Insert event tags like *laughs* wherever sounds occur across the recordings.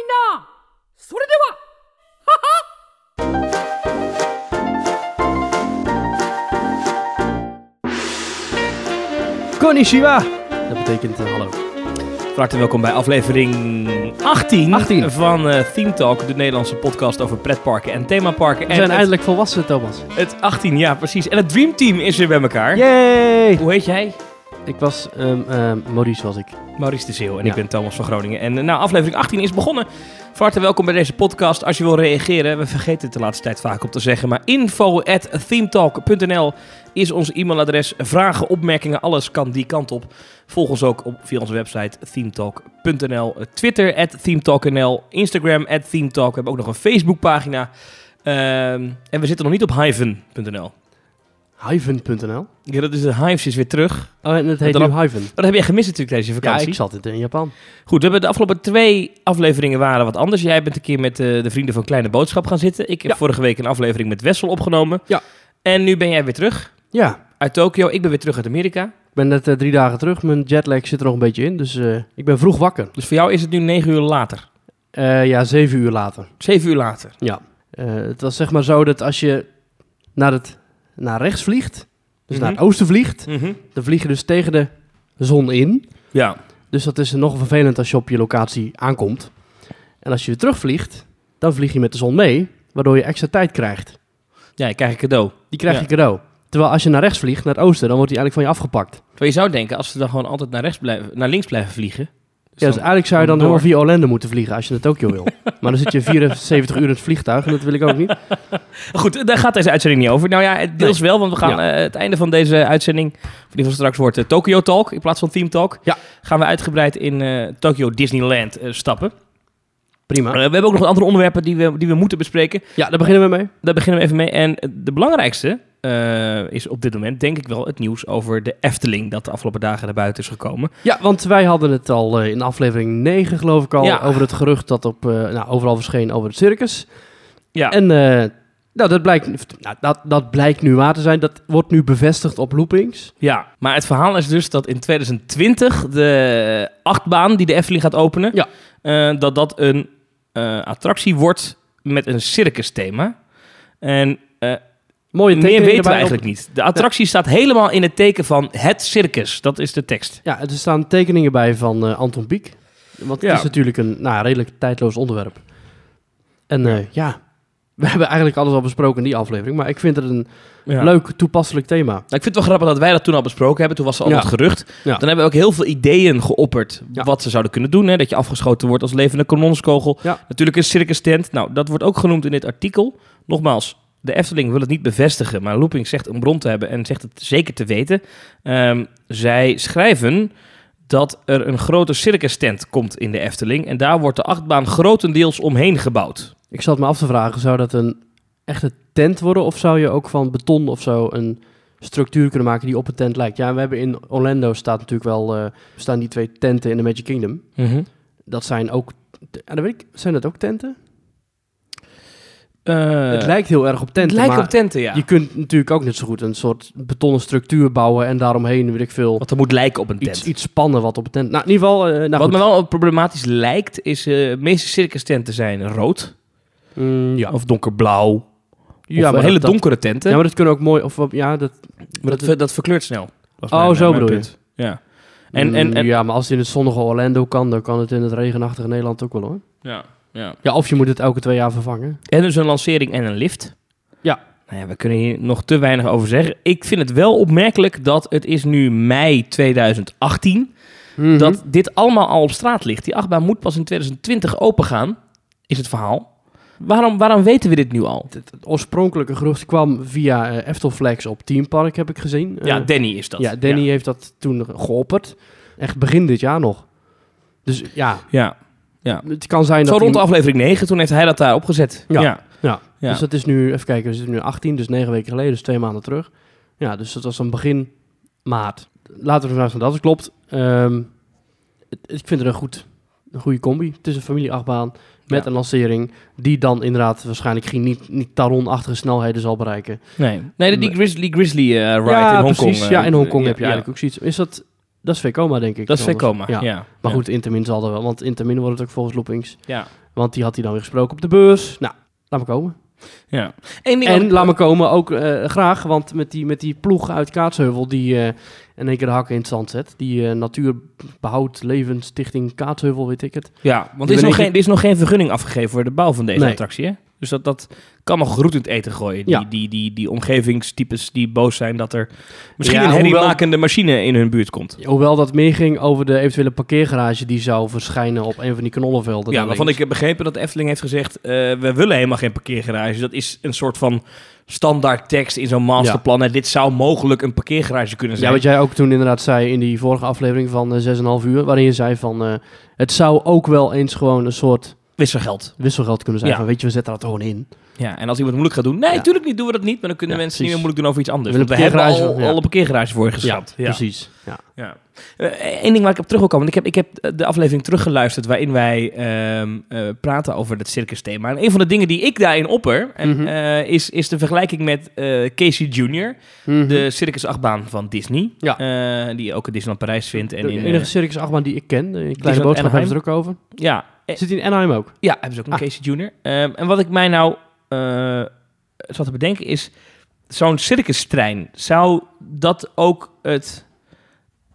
みんなそれでははは Konnichiwa! Dat betekent eh, hallo. Van harte welkom bij aflevering 18, 18. van eh Theme Talk, de Nederlandse podcast over pretparken en themaparken. We en zijn het, eindelijk volwassen, Thomas. het 18, ja precies. En het Dream Team is weer bij elkaar. Yay! Hoe heet jij? Ik was, ehm ehm, Maurice was ik. Maurice de Zeeuw en Ja. ik ben Thomas van Groningen. En eh, nou, aflevering 18 is begonnen. Van harte welkom bij deze podcast. Als je wil reageren, we vergeten het de laatste tijd vaak op te zeggen, maar info at themetalk.nl is ons e-mailadres. Vragen, opmerkingen, alles kan die kant op. Volg ons ook op, via onze website themetalk.nl. Eh, Twitter at themetalk.nl. Instagram at themetalk. We hebben ook nog een Facebookpagina. Ehm, en we zitten nog niet op hyven.nl. Hyven.nl. Ja, dat is de Hives is weer terug. Oh, en het heet Dan- nu Hyven. Dat heb jij gemist natuurlijk deze Ja, vakantie. ik zat het in Japan. Goed, we hebben de afgelopen twee afleveringen waren wat anders. Jij bent een keer met eh, de vrienden van Kleine Boodschap gaan zitten. Ik heb Ja. vorige week een aflevering met Wessel opgenomen. Ja. En nu ben jij weer terug Ja, uit Tokio. Ik ben weer terug uit Amerika. ik ben net eh, drie dagen terug. Mijn jetlag zit er nog een beetje in, dus eh, ik ben vroeg wakker. Dus voor jou is het nu negen uur later. Eh, ja, zeven uur later. Zeven uur later. Ja. Eh, het was zeg maar zo dat als je naar, het, naar rechts vliegt, dus Mhm. naar het oosten vliegt, dan vlieg je dus tegen de zon in. Ja. Dus dat is nog vervelend als je op je locatie aankomt. En als je weer terugvliegt, dan vlieg je met de zon mee, waardoor je extra tijd krijgt. Ja, je krijgt een cadeau. Die krijg Ja. je cadeau. Terwijl als je naar rechts vliegt, naar het oosten, dan wordt die eigenlijk van je afgepakt. Terwijl je zou denken, als ze dan gewoon altijd naar, rechts blijven, naar links blijven vliegen. Ja, dus eigenlijk zou je dan door. via Orlando moeten vliegen als je naar Tokio wil. *laughs* maar dan zit je 74 uur in het vliegtuig en dat wil ik ook niet. *laughs* Goed, daar gaat deze uitzending niet over. Nou ja, deels wel, want we gaan Ja. eh, het einde van deze uitzending, van in ieder geval straks wordt eh, Tokyo Talk in plaats van Theme Talk. Ja. Gaan we uitgebreid in eh, Tokyo Disneyland stappen. Prima. We hebben ook nog wat andere onderwerpen die we, die we moeten bespreken. Ja, daar beginnen we mee. Daar beginnen we even mee. En de belangrijkste eh, is op dit moment denk ik wel het nieuws over de Efteling... dat de afgelopen dagen naar buiten is gekomen. Ja, want wij hadden het al eh, in aflevering 9 geloof ik al Ja. over het gerucht dat op, eh, nou, overal verscheen over het circus. Ja, En nou, dat, blijkt, nou, dat, dat blijkt nu waar te zijn. Dat wordt nu bevestigd op loopings. ja, maar het verhaal is dus dat in 2020 de achtbaan die de Efteling gaat openen... Ja. dat dat een attractie wordt met een circus thema. En eh, Mooie meer weten we op- eigenlijk niet. De attractie staat helemaal in het teken van het circus. Dat is de tekst. Ja, er staan tekeningen bij van eh, Anton Pieck. Want Ja. het is natuurlijk een nou, redelijk tijdloos onderwerp. En eh, ja, *laughs* we hebben eigenlijk alles al besproken in die aflevering. Maar ik vind het een Ja. leuk, toepasselijk thema. Nou, ik vind het wel grappig dat wij dat toen al besproken hebben. Toen was er al Ja. wat gerucht. Ja. Dan hebben we ook heel veel ideeën geopperd wat ze zouden kunnen doen. Hè? Dat je afgeschoten wordt als levende kanonskogel. Natuurlijk een circus tent. Nou, dat wordt ook genoemd in dit artikel. Nogmaals, de Efteling wil het niet bevestigen. Maar Looping zegt een bron te hebben en zegt het zeker te weten. Ehm, zij schrijven dat er een grote circus tent komt in de Efteling. En daar wordt de achtbaan grotendeels omheen gebouwd. Ik zat me af te vragen, zou dat een echte tent worden? Of zou je ook van beton of zo een structuur kunnen maken die op een tent lijkt? Ja, we hebben in Orlando staat natuurlijk wel, eh, staan die twee tenten in de Magic Kingdom. Dat zijn ook, ja, dat weet ik, zijn dat ook tenten? Eh, het lijkt heel erg op het tenten, lijkt maar op tenten, ja. je kunt natuurlijk ook net zo goed een soort betonnen structuur bouwen en daaromheen, weet ik veel, Want er moet lijken op een tent. iets, iets spannen wat op een tent... Nou, in ieder geval, eh, nou Wat goed. me wel problematisch lijkt, is eh de meeste circus tenten zijn rood Mm, ja. of donkerblauw. ja, of maar hele dat- donkere tenten. Ja, maar dat kunnen ook mooi, of wat- ja, dat... maar dat, dat verkleurt snel. was Oh, mijn- zo mijn bedoel je. punt. Ja. En, en, en, Mm, ja, maar als het in het zonnige Orlando kan, dan kan het in het regenachtige Nederland ook wel hoor. ja, ja. Ja, of je moet het elke twee jaar vervangen. en dus een lancering en een lift. Ja. Nou ja, we kunnen hier nog te weinig over zeggen. Ik vind het wel opmerkelijk dat het is nu mei 2018... Mhm. dat dit allemaal al op straat ligt. Die achtbaan moet pas in 2020 opengaan, is het verhaal. Waarom, waarom weten we dit nu al? het, het oorspronkelijke gerucht kwam via eh Eftelflex op Team Park, heb ik gezien. Ja, Eh, Danny is dat. ja, Danny heeft dat toen geopperd. Echt begin dit jaar nog. Dus ja, Ja. Ja. het kan zijn Zo dat... rond die- aflevering 9, toen heeft hij dat daar opgezet. Ja. ja. Ja, Ja. dus dat is nu, even kijken, we zitten nu 18, dus negen weken geleden, dus twee maanden terug. Ja, dus dat was een begin maart. Laten we ervan uitgaan dat het klopt. Ehm, het- ik vind het een, goed, een goede combi. Het is een familieachtbaan met Ja. een lancering die dan inderdaad waarschijnlijk geen niet, niet Taron-achtige snelheden zal bereiken. Nee, nee die Grizzly, Grizzly eh, ride ja, in Hongkong. precies. eh, ja, in Hongkong ja, heb je ja. eigenlijk ook zoiets. Is dat Dat is Vekoma, denk ik. Dat is. Vekoma, ja. Ja. Maar Ja. goed, Intermin zal er wel. Want Intermin wordt het ook volgens Loopings. Ja. Want die had hij dan weer gesproken op de beurs. Nou, laat me komen. ja. En laat me komen ook eh, graag. Want met die, met die ploeg uit Kaatsheuvel die eh in één keer de hakken in het zand zet. Die eh Natuurbehoud Levensstichting Kaatsheuvel, weet ik het. Ja, want er is, nog geen, er is nog geen vergunning afgegeven voor de bouw van deze Nee. attractie, hè? Dus dat, dat kan nog roet in het eten gooien. Die, Ja. die, die, die omgevingstypes die boos zijn dat er misschien Ja, een herriemakende machine in hun buurt komt. Hoewel dat meer ging over de eventuele parkeergarage die zou verschijnen op een van die knollenvelden. Ja, waarvan ik heb begrepen dat Efteling heeft gezegd... eh, we willen helemaal geen parkeergarage. Dat is een soort van standaard tekst in zo'n masterplan. En dit zou mogelijk een parkeergarage kunnen Ja, zijn. wat jij ook toen inderdaad zei in die vorige aflevering van eh, 6,5 uur. Waarin je zei van eh, het zou ook wel eens gewoon een soort Wisselgeld. wisselgeld kunnen zijn. Ja. Van weet je, we zetten dat gewoon in. Ja, en als iemand moeilijk gaat doen... Nee, natuurlijk niet, doen we dat niet. Maar dan kunnen mensen niet meer moeilijk doen over iets anders. We hebben al, al een parkeergarage voor je geschapt. Ja, precies. Ja. Ja. Eén ding waar ik op terug wil komen. Want ik heb, ik heb de aflevering teruggeluisterd waarin wij ehm, eh, praten over het circus thema. En een van de dingen die ik daarin opper en, Mhm. eh, is, is de vergelijking met eh, Casey Jr., Mhm. de circusachtbaan van Disney. Ja. eh, die ook in Disneyland Parijs vindt. En de in, enige eh, circus achtbaan die ik ken. In Kleine Boodschap hebben ze er ook over. ja, eh, Zit hij in Anaheim ook? ja, hebben ze ook een Ah. Casey Jr. Ehm, en wat ik mij nou eh, zat te bedenken is, zo'n circustrein, zou dat ook het,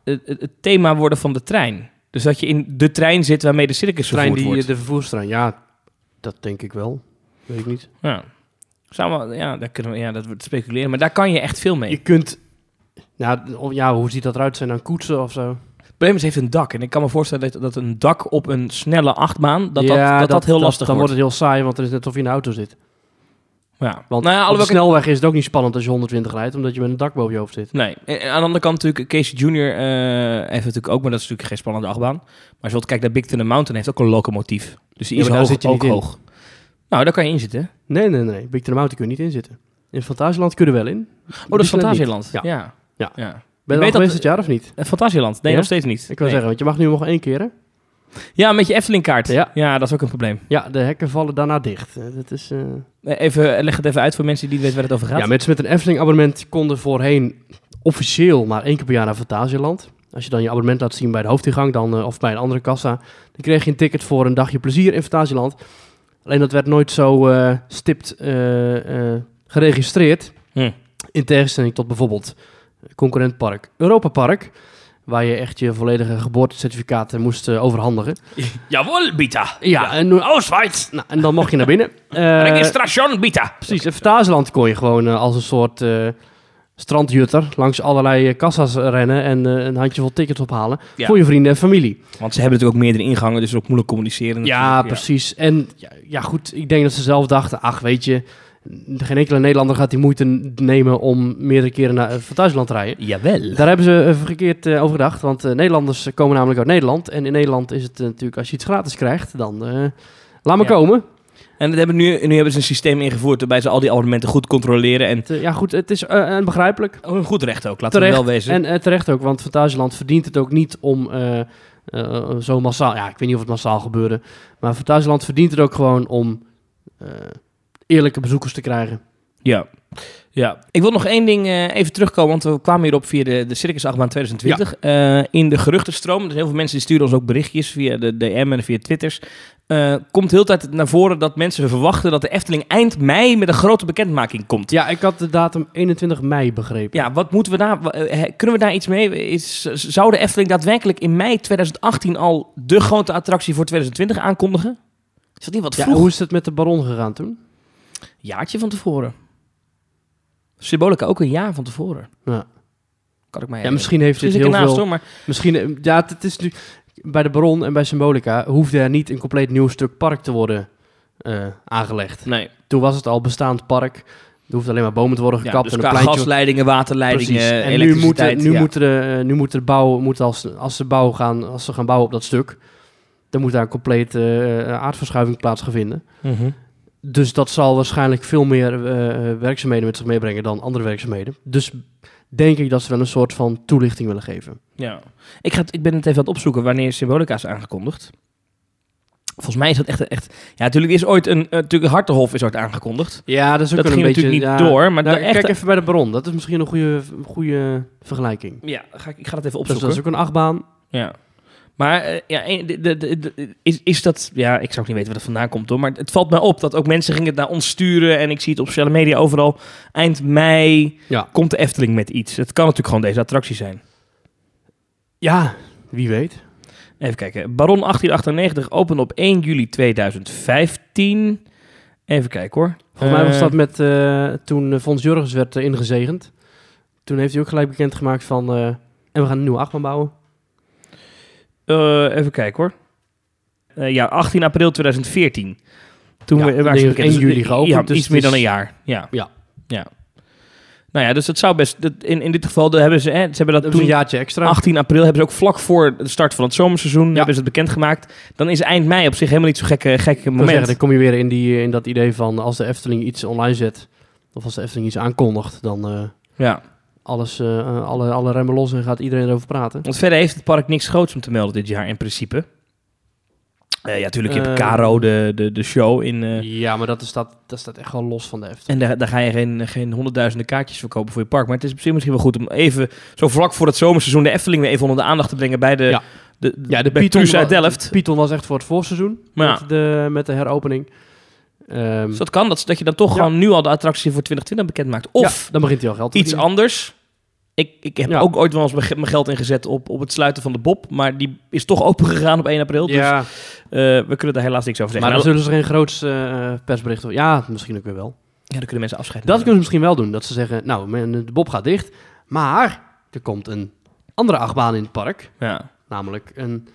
het, het- thema worden van de trein? Dus dat je in de trein zit waarmee de circus Trein die, wordt. de vervoerstrein. Ja, dat denk ik wel. Weet ik niet. Ja. Wel, ja, daar kunnen we, ja, dat wordt speculeren. Maar daar kan je echt veel mee. Je kunt... Nou, ja, hoe ziet dat eruit? Zijn dan koetsen of zo? Probleem is, heeft een dak. En ik kan me voorstellen dat, dat een dak op een snelle achtbaan, dat Ja, dat, dat, dat heel lastig Dan wordt. wordt het heel saai, want het is net of je in een auto zit. Ja. Want nou ja, op de snelweg is het ook niet spannend als je 120 rijdt, omdat je met een dak boven je hoofd zit. Nee. En aan de andere kant natuurlijk, Casey Jr. eh, heeft natuurlijk ook, maar dat is natuurlijk geen spannende achtbaan. Maar als je wilt kijken naar Big Thunder Mountain, heeft ook een locomotief. Dus die Ja, is daar hoog, zit je ook niet in. hoog. Nou, daar kan je in zitten. Nee, nee, nee. Big Thunder Mountain kun je niet in zitten. In Fantasieland kun je er wel in. Oh, dat is Fantasieland. Ja. Ja. ja. Ben je weet dat- geweest dit jaar of niet? Eh, Fantasieland? Nee, Ja? nog steeds niet. Ik wil Nee. zeggen, want je mag nu nog één keer, hè? Ja, met je Efteling-kaart. Ja. ja, dat is ook een probleem. Ja, de hekken vallen daarna dicht. Eh, Dat is... eh, Even, leg het even uit voor mensen die niet weten waar het over gaat. Ja, mensen met een Efteling abonnement konden voorheen officieel maar één keer per jaar naar Fantasieland. Als je dan je abonnement laat zien bij de hoofdingang dan, of bij een andere kassa, dan kreeg je een ticket voor een dagje plezier in Fantasieland. Alleen dat werd nooit zo stipt geregistreerd. Hm. In tegenstelling tot bijvoorbeeld concurrentpark Europa Park, waar je echt je volledige geboortecertificaten moest eh, overhandigen. *laughs* Jawel, Bita. Ja, en, nu- Ausweis. nou, en dan mocht je naar binnen. *laughs* Eh, Registration, Bita. Precies, in Fantasieland kon je gewoon eh, als een soort eh, strandjutter langs allerlei eh, kassa's rennen en eh, een handjevol tickets ophalen Ja. voor je vrienden en familie. Want ze hebben natuurlijk ook meerdere ingangen, dus ook moeilijk communiceren. Ja, precies. En ja, ja, goed, ik denk dat ze zelf dachten, ach weet je, geen enkele Nederlander gaat die moeite nemen om meerdere keren naar eh, Fantasieland te rijden. Jawel. Daar hebben ze eh, verkeerd eh, over gedacht, want Nederlanders komen namelijk uit Nederland. En in Nederland is het natuurlijk, als je iets gratis krijgt, dan laat maar Ja. komen. En dat hebben nu, nu hebben ze een systeem ingevoerd waarbij ze al die abonnementen goed controleren. En Het, ja goed, het is begrijpelijk. oh, een goed recht ook, laten Terecht. we wel wezen. En terecht ook, want Fantasieland verdient het ook niet om eh, zo massaal... Ja, ik weet niet of het massaal gebeurde. Maar Fantasieland verdient het ook gewoon om eerlijke bezoekers te krijgen. Ja. ja. Ik wil nog één ding eh, even terugkomen, want we kwamen hierop via de, de Circus Achtbaan 2020. Eh, in de geruchtenstroom, dus heel veel mensen die sturen ons ook berichtjes via de DM en via Twitters. eh, komt heel tijd naar voren dat mensen verwachten dat de Efteling eind mei met een grote bekendmaking komt. Ja, ik had de datum 21 mei begrepen. Ja, wat moeten we daar, kunnen we daar iets mee? Is, zou de Efteling daadwerkelijk in mei 2018 al de grote attractie voor 2020 aankondigen? Is dat niet wat Ja, vroeg? hoe is het met de Baron gegaan toen? Jaartje van tevoren. Symbolica ook een jaar van tevoren. Ja, Kan ik mij ja misschien heeft Misschien dit heel ernaast veel... hoor, maar Misschien, eh, ja, het, is nu... Bij de Baron en bij Symbolica hoefde er niet een compleet nieuw stuk park te worden eh, aangelegd. nee. Toen was het al bestaand park. Er hoefde alleen maar bomen te worden Ja, gekapt dus en een pleintje... gasleidingen, waterleidingen, Precies. En nu moeten, nu ja. moeten de, eh, nu moet de bouw, moet als, als, ze bouw gaan, als ze gaan bouwen op dat stuk, dan moet daar een complete aardverschuiving plaatsvinden. Mhm. Dus dat zal waarschijnlijk veel meer eh, werkzaamheden met zich meebrengen dan andere werkzaamheden. Dus denk ik dat ze wel een soort van toelichting willen geven. Ja. Ik, ga, ik ben het even aan het opzoeken wanneer Symbolica is aangekondigd. Volgens mij is dat echt... echt ja, natuurlijk is ooit een... eh, natuurlijk Hartenhof is ooit aangekondigd. Ja, dat is ook Dat een ging beetje... natuurlijk ja, niet door, maar nou, echte- Kijk even bij de bron. Dat is misschien een goede, goede vergelijking. Ja, ga ik, ik ga dat even Dus opzoeken. dat is ook een achtbaan. Ja. Maar eh, ja, de, de, de- de- is, is dat... Ja, ik zou ook niet weten waar dat vandaan komt hoor. Maar het valt mij op dat ook mensen gingen het naar ons sturen. En ik zie het op sociale media overal. Eind mei Ja. komt de Efteling met iets. Het kan natuurlijk gewoon deze attractie zijn. Ja, wie weet. Even kijken. Baron 1898 opende op 1 juli 2015. Even kijken hoor. Volgens mij was Eh, dat met eh, toen Fons Jurgens werd ingezegend. Toen heeft hij ook gelijk bekendgemaakt van... en we gaan een nieuwe achtbaan bouwen. Eh, even kijken hoor. Eh, ja, 18 april 2014. Toen Ja, we, waren ze denk bekend. 1 juli geopend, Ja, dus iets meer dan een jaar. Ja. Ja. ja. Nou ja, dus dat zou best... dat- In, in dit geval de, hebben ze... Hè, ze hebben dat Dat is toen... een jaartje extra. 18 april hebben ze ook vlak voor de start van het zomerseizoen Ja. hebben ze het bekendgemaakt. Dan is eind mei op zich helemaal niet zo'n gekke, gekke moment. zeggen, dan kom je weer in, die, in dat idee van als de Efteling iets online zet, of als de Efteling iets aankondigt, dan eh, Ja. Alles, eh, alle, alle remmen los en gaat iedereen erover praten. Want verder heeft het park niks groots om te melden dit jaar in principe. Eh, ja, natuurlijk heb je Caro, de, de, de show in... Ja, maar dat, is dat, dat staat echt gewoon los van de Efteling. en daar, daar ga je geen, geen honderdduizenden kaartjes verkopen voor je park. Maar het is misschien, misschien wel goed om even, zo vlak voor het zomerseizoen, de Efteling weer even onder de aandacht te brengen bij de, Ja. de, Ja, de Python, uit Delft. Python was echt voor het voorseizoen Ja. met, de, met de heropening. Ehm, Dus dat kan, dat, dat je dan toch Ja. gewoon nu al de attractie voor 2020 bekend maakt. Of ja, dan begint hij al geld te iets anders. Ik, ik heb Ja. ook ooit wel eens mijn ge- mijn geld ingezet op, op het sluiten van de Bob. Maar die is toch open gegaan op 1 april. Dus Ja, eh, we kunnen daar helaas niks over zeggen. maar dan Nou, zullen ze geen groots eh, persbericht over. Ja, misschien ook weer wel. ja, dan kunnen mensen afscheid Dat kunnen ze misschien wel doen. Dat ze zeggen, nou, de Bob gaat dicht. Maar er komt een andere achtbaan in het park. Ja. Namelijk een,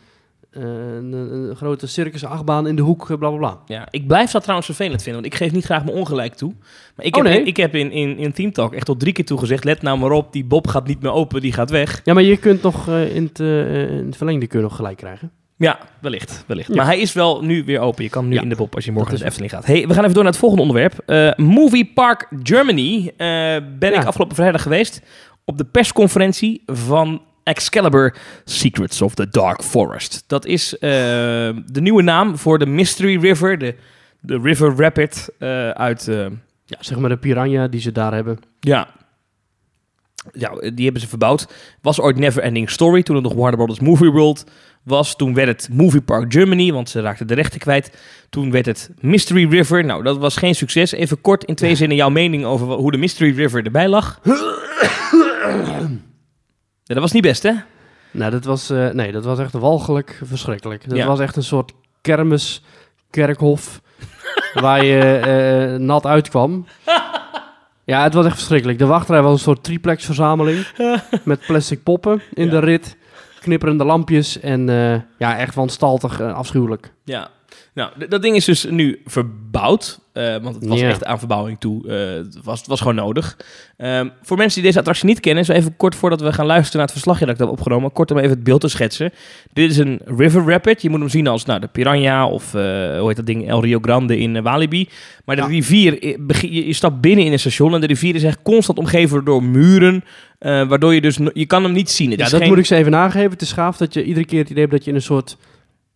een, een grote circus achtbaan in de hoek, eh, bla bla bla. Ja, ik blijf dat trouwens vervelend vinden, want ik geef niet graag mijn ongelijk toe. Maar ik Oh, heb, nee? ik heb in, in, in Team Talk echt tot drie keer toe gezegd, let nou maar op, die Bob gaat niet meer open, die gaat weg. Ja, maar je kunt nog eh, in, het, eh, in het verlengde kun je nog gelijk krijgen. Ja, wellicht. wellicht. Ja. Maar hij is wel nu weer open. Je kan nu Ja. in de Bob als je morgen naar de Efteling gaat. Hey, we gaan even door naar het volgende onderwerp. Eh, Movie Park Germany eh, ben Ja. ik afgelopen vrijdag geweest op de persconferentie van Excalibur Secrets of the Dark Forest. Dat is eh, de nieuwe naam voor de Mystery River, de, de River Rapid eh, uit... eh, Ja, zeg maar de piranha die ze daar hebben. ja. Ja, die hebben ze verbouwd. Was ooit Never Ending Story, toen het nog Warner Brothers Movie World was. Toen werd het Movie Park Germany, want ze raakten de rechten kwijt. Toen werd het Mystery River. Nou, dat was geen succes. Even kort in twee zinnen jouw mening over hoe de Mystery River erbij lag. *coughs* Dat was niet best, hè? Nou, dat was, eh, nee, dat was echt walgelijk verschrikkelijk. Dat Ja. was echt een soort kermis, kerkhof, *laughs* waar je eh, nat uitkwam. Ja, het was echt verschrikkelijk. De wachtrij was een soort triplex-verzameling *laughs* met plastic poppen in Ja. de rit, knipperende lampjes en eh, ja, echt wanstaltig en afschuwelijk. Ja. Nou, dat ding is dus nu verbouwd. eh, want het was Ja. echt aan verbouwing toe. eh, het, was, het was gewoon nodig. Ehm, voor mensen die deze attractie niet kennen, zo even kort voordat we gaan luisteren naar het verslagje dat ik heb opgenomen, kort om even het beeld te schetsen. Dit is een river rapid. Je moet hem zien als nou, de Piranha of eh, hoe heet dat ding, El Rio Grande in Walibi. Maar de Ja. rivier, begin- je, je stapt binnen in een station en de rivier is echt constant omgeven door muren, eh, waardoor je dus, je kan hem niet zien. Het Ja, dat geen- moet ik ze even nageven. Het is gaaf dat je iedere keer het idee hebt dat je in een soort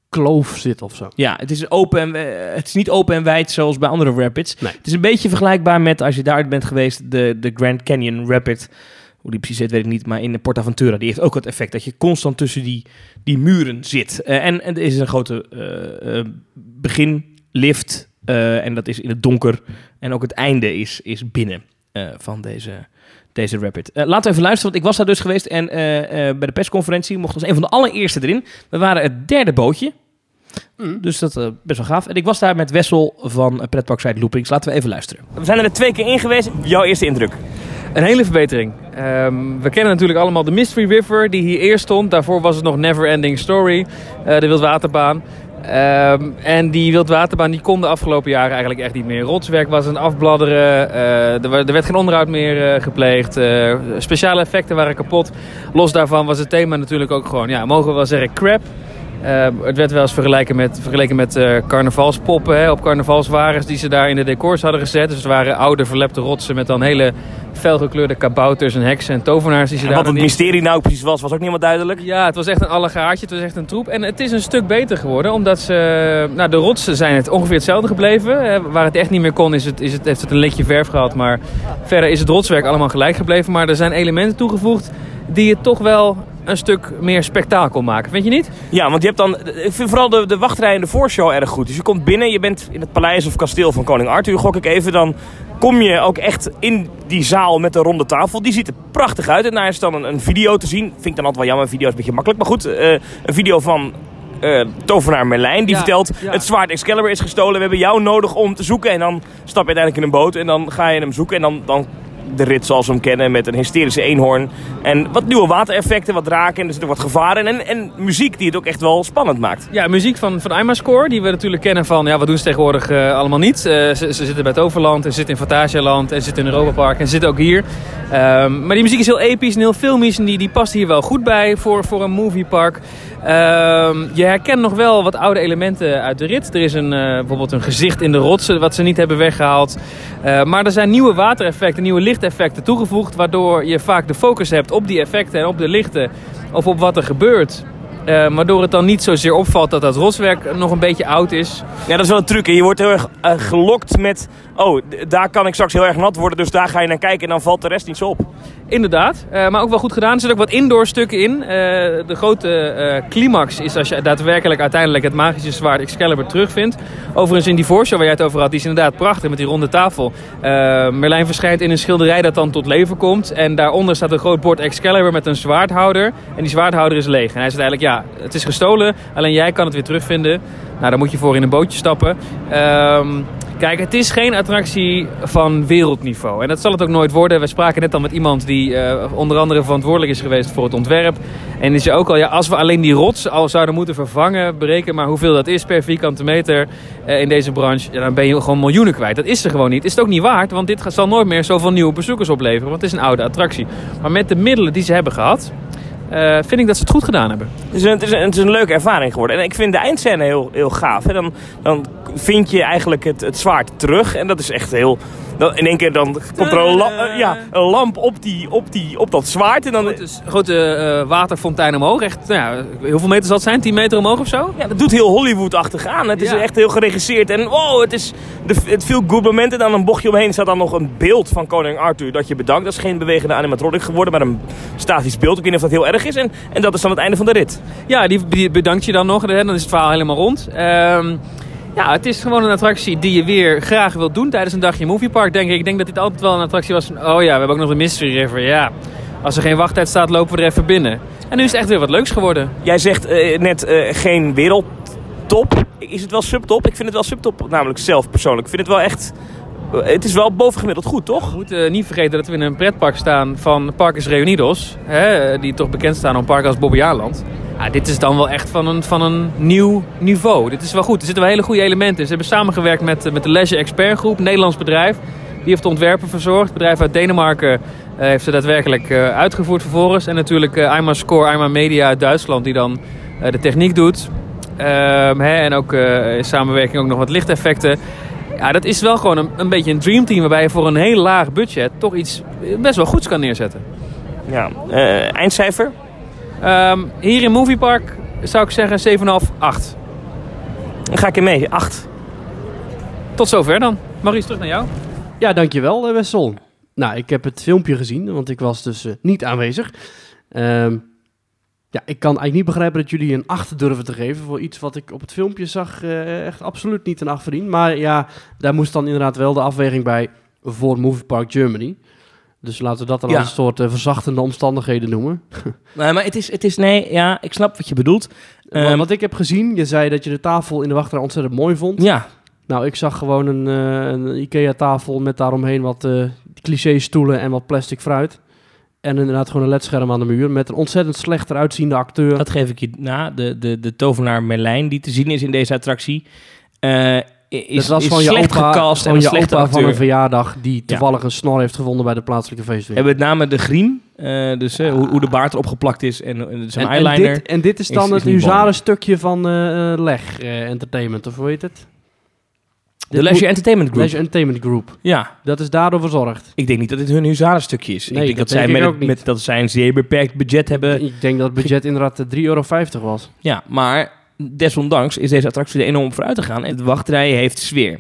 kloof zit of zo. Ja, het is, open en, het is niet open en wijd zoals bij andere rapids. Nee. Het is een beetje vergelijkbaar met, als je daar bent geweest, de, de Grand Canyon Rapid. Hoe die precies zit, weet ik niet. Maar in de Portaventura, die heeft ook het effect dat je constant tussen die, die muren zit. Eh, en, en er is een grote eh, eh, beginlift. en dat is in het donker. En ook het einde is, is binnen eh, van deze, deze rapid. Eh, laten we even luisteren, want ik was daar dus geweest. En eh, eh, bij de persconferentie mocht als een van de allereerste erin. We waren het derde bootje. Dus dat is best wel gaaf. En ik was daar met Wessel van Pretparksite Loopings. Laten we even luisteren. We zijn er twee keer in geweest. Jouw eerste indruk? Een hele verbetering. Ehm, we kennen natuurlijk allemaal de Mystery River die hier eerst stond. Daarvoor was het nog Never Ending Story, eh, de wildwaterbaan. Ehm, en die wildwaterbaan die kon de afgelopen jaren eigenlijk echt niet meer. Rotswerk was het afbladderen, eh, er, er werd geen onderhoud meer eh, gepleegd. eh, speciale effecten waren kapot. Los daarvan was het thema natuurlijk ook gewoon, ja, mogen we wel zeggen, crap. Eh, het werd wel eens vergeleken met, vergeleken met eh, carnavalspoppen hè, op carnavalswagens die ze daar in de decors hadden gezet. Dus het waren oude verlepte rotsen met dan hele felgekleurde kabouters en heksen en tovenaars die ze En daar wat het mysterie nou precies was, was ook niet helemaal duidelijk. ja, het was echt een allegaartje. Het was echt een troep. En het is een stuk beter geworden. Omdat ze... Nou, de rotsen zijn het ongeveer hetzelfde gebleven. Eh, Waar het echt niet meer kon, is het, is het, heeft het een likje verf gehad. Maar verder is het rotswerk allemaal gelijk gebleven. Maar er zijn elementen toegevoegd die het toch wel een stuk meer spektakel maken. Vind je niet? Ja, want je hebt dan. Ik vind vooral de, de wachtrij en de voorshow erg goed. Dus je komt binnen, je bent in het paleis of kasteel van Koning Arthur, gok ik even. Dan kom je ook echt in die zaal met de ronde tafel. Die ziet er prachtig uit. En daar is dan een, een video te zien. Vind ik dan altijd wel jammer, een video is een beetje makkelijk. Maar goed, eh, een video van. eh, tovenaar Merlijn die Ja, vertelt ja. het zwaard Excalibur is gestolen. We hebben jou nodig om te zoeken. En dan stap je uiteindelijk in een boot en dan ga je hem zoeken. En dan, dan de rit zoals we hem kennen met een hysterische eenhoorn. En wat nieuwe watereffecten, wat draken en er zit ook wat gevaren. En, en muziek die het ook echt wel spannend maakt. Ja, muziek van, van Imascore, die we natuurlijk kennen van... Ja, wat doen ze tegenwoordig eh, allemaal niet? Eh, ze, ze zitten bij Toverland, en zitten in Fantasialand... en zitten in Europa Park en zitten ook hier. Ehm, maar die muziek is heel episch en heel filmisch... en die, die past hier wel goed bij voor, voor een moviepark. Ehm, je herkent nog wel wat oude elementen uit de rit. Er is een, eh, bijvoorbeeld een gezicht in de rotsen wat ze niet hebben weggehaald. Eh, maar er zijn nieuwe watereffecten, nieuwe lichteffecten toegevoegd... waardoor je vaak de focus hebt op die effecten en op de lichten... of op wat er gebeurt... Eh, waardoor het dan niet zozeer opvalt dat dat rotswerk nog een beetje oud is. Ja, dat is wel een truc. hè. Je wordt heel erg eh, gelokt met... Oh, daar kan ik straks heel erg nat worden, dus daar ga je naar kijken... en dan valt de rest niet zo op. Inderdaad, eh, maar ook wel goed gedaan. Er zitten ook wat indoor stukken in. De grote climax is als je daadwerkelijk uiteindelijk het magische zwaard Excalibur terugvindt. Overigens in die voorshow waar jij het over had, die is inderdaad prachtig met die ronde tafel. Merlijn verschijnt in een schilderij dat dan tot leven komt. En daaronder staat een groot bord Excalibur met een zwaardhouder. En die zwaardhouder is leeg. En hij zegt eigenlijk, ja, het is gestolen, alleen jij kan het weer terugvinden. Nou, daar moet je voor in een bootje stappen. Ehm, Kijk, het is geen attractie van wereldniveau. En dat zal het ook nooit worden. We spraken net al met iemand die eh, onder andere verantwoordelijk is geweest voor het ontwerp. En die zei ook al, ja, als we alleen die rots al zouden moeten vervangen, bereken maar hoeveel dat is per vierkante meter eh, in deze branche. Dan ben je gewoon miljoenen kwijt. Dat is er gewoon niet. Is het ook niet waard, want dit zal nooit meer zoveel nieuwe bezoekers opleveren. Want het is een oude attractie. Maar met de middelen die ze hebben gehad, eh, vind ik dat ze het goed gedaan hebben. Het is, een, het, is het is een leuke ervaring geworden. En ik vind de eindscène heel, heel gaaf. Hè. Dan, dan vind je eigenlijk het, het zwaard terug. En dat is echt heel... Dan, in één keer dan komt er een, la- eh, ja, een lamp op, die, op, die, op dat zwaard. En dan, Grote, grote eh, waterfontein omhoog. Echt, nou ja, hoeveel meter zal het zijn? 10 meter omhoog of zo? ja, dat doet heel Hollywood-achtig aan. Het is Ja. echt heel geregisseerd. En wow, het is de, het veel good moment. En dan een bochtje omheen staat dan nog een beeld van koning Arthur. Dat je bedankt. Dat is geen bewegende animatronic geworden, maar een statisch beeld. Ik weet niet of dat heel erg is. En, en dat is dan het einde van de rit. Ja, die, bedankt je dan nog. Hè, dan is het verhaal helemaal rond. Ehm, ja, het is gewoon een attractie die je weer graag wilt doen tijdens een dagje moviepark, denk ik. Ik denk dat dit altijd wel een attractie was van, oh ja, we hebben ook nog de Mystery River. Ja, als er geen wachttijd staat, lopen we er even binnen. En nu is het echt weer wat leuks geworden. Jij zegt eh, net eh, geen wereldtop. Is het wel subtop? Ik vind het wel subtop, namelijk zelf persoonlijk. Ik vind het wel echt... het is wel bovengemiddeld goed, toch? We moeten niet vergeten dat we in een pretpark staan van Parkers Reunidos. Hè, die toch bekend staan om parken als Bobbejaanland. Ja, dit is dan wel echt van een, van een nieuw niveau. Dit is wel goed. Er zitten wel hele goede elementen in. Ze hebben samengewerkt met, eh, met de Leisure Expert Groep, een Nederlands bedrijf. Die heeft de ontwerpen verzorgd. Het bedrijf uit Denemarken eh, heeft ze daadwerkelijk eh, uitgevoerd vervolgens. En natuurlijk uh, Score, IMA Media uit Duitsland die dan de techniek doet. Ehm, hè, en ook in samenwerking ook nog wat lichteffecten. Ja, dat is wel gewoon een, een beetje een dreamteam waarbij je voor een heel laag budget toch iets best wel goeds kan neerzetten. Ja. Eh, eindcijfer? Ehm, hier in Moviepark zou ik zeggen 7,5, 8. Dan ga ik er mee. 8. Tot zover dan. Maurice, terug naar jou. Ja, dankjewel, eh, Wessel. Nou, ik heb het filmpje gezien, want ik was dus eh, niet aanwezig. Ehm, ja, ik kan eigenlijk niet begrijpen dat jullie een 8 durven te geven voor iets wat ik op het filmpje zag eh, echt absoluut niet een 8 verdient. Maar ja, daar moest dan inderdaad wel de afweging bij voor Movie Park Germany. Dus laten we dat dan Ja. als een soort eh, verzachtende omstandigheden noemen. *laughs* Nee, maar het is, het is... Nee, ja, ik snap wat je bedoelt. Want Ehm, wat ik heb gezien, je zei dat je de tafel in de wachtrij ontzettend mooi vond. Ja. Nou, ik zag gewoon een, eh, een IKEA-tafel met daaromheen wat eh cliché-stoelen en wat plastic fruit. En inderdaad gewoon een ledscherm aan de muur met een ontzettend slecht eruitziende acteur. Dat geef ik je na. De, de, de tovenaar Merlijn die te zien is in deze attractie... eh, is, dat is van je slecht opa, gecast en van een je opa van een verjaardag die toevallig een snor heeft gevonden bij de plaatselijke feestweer. En met name de griem Eh, dus eh, hoe, hoe de baard erop geplakt is en, en zijn En, en, eyeliner. dit, en dit is dan is- het huzarenstukje van Leg Entertainment, of hoe heet het? De Leisure Entertainment Group. Leisure Entertainment Group. Ja, Dat is daardoor verzorgd. ik denk niet dat dit hun huzarenstukje is. Nee, ik denk dat dat, zij ik met, met dat zij een zeer beperkt budget hebben. Ik denk dat het budget inderdaad eh, 3,50 euro was. Ja, maar desondanks is deze attractie er enorm vooruit te gaan. En de wachtrij heeft sfeer.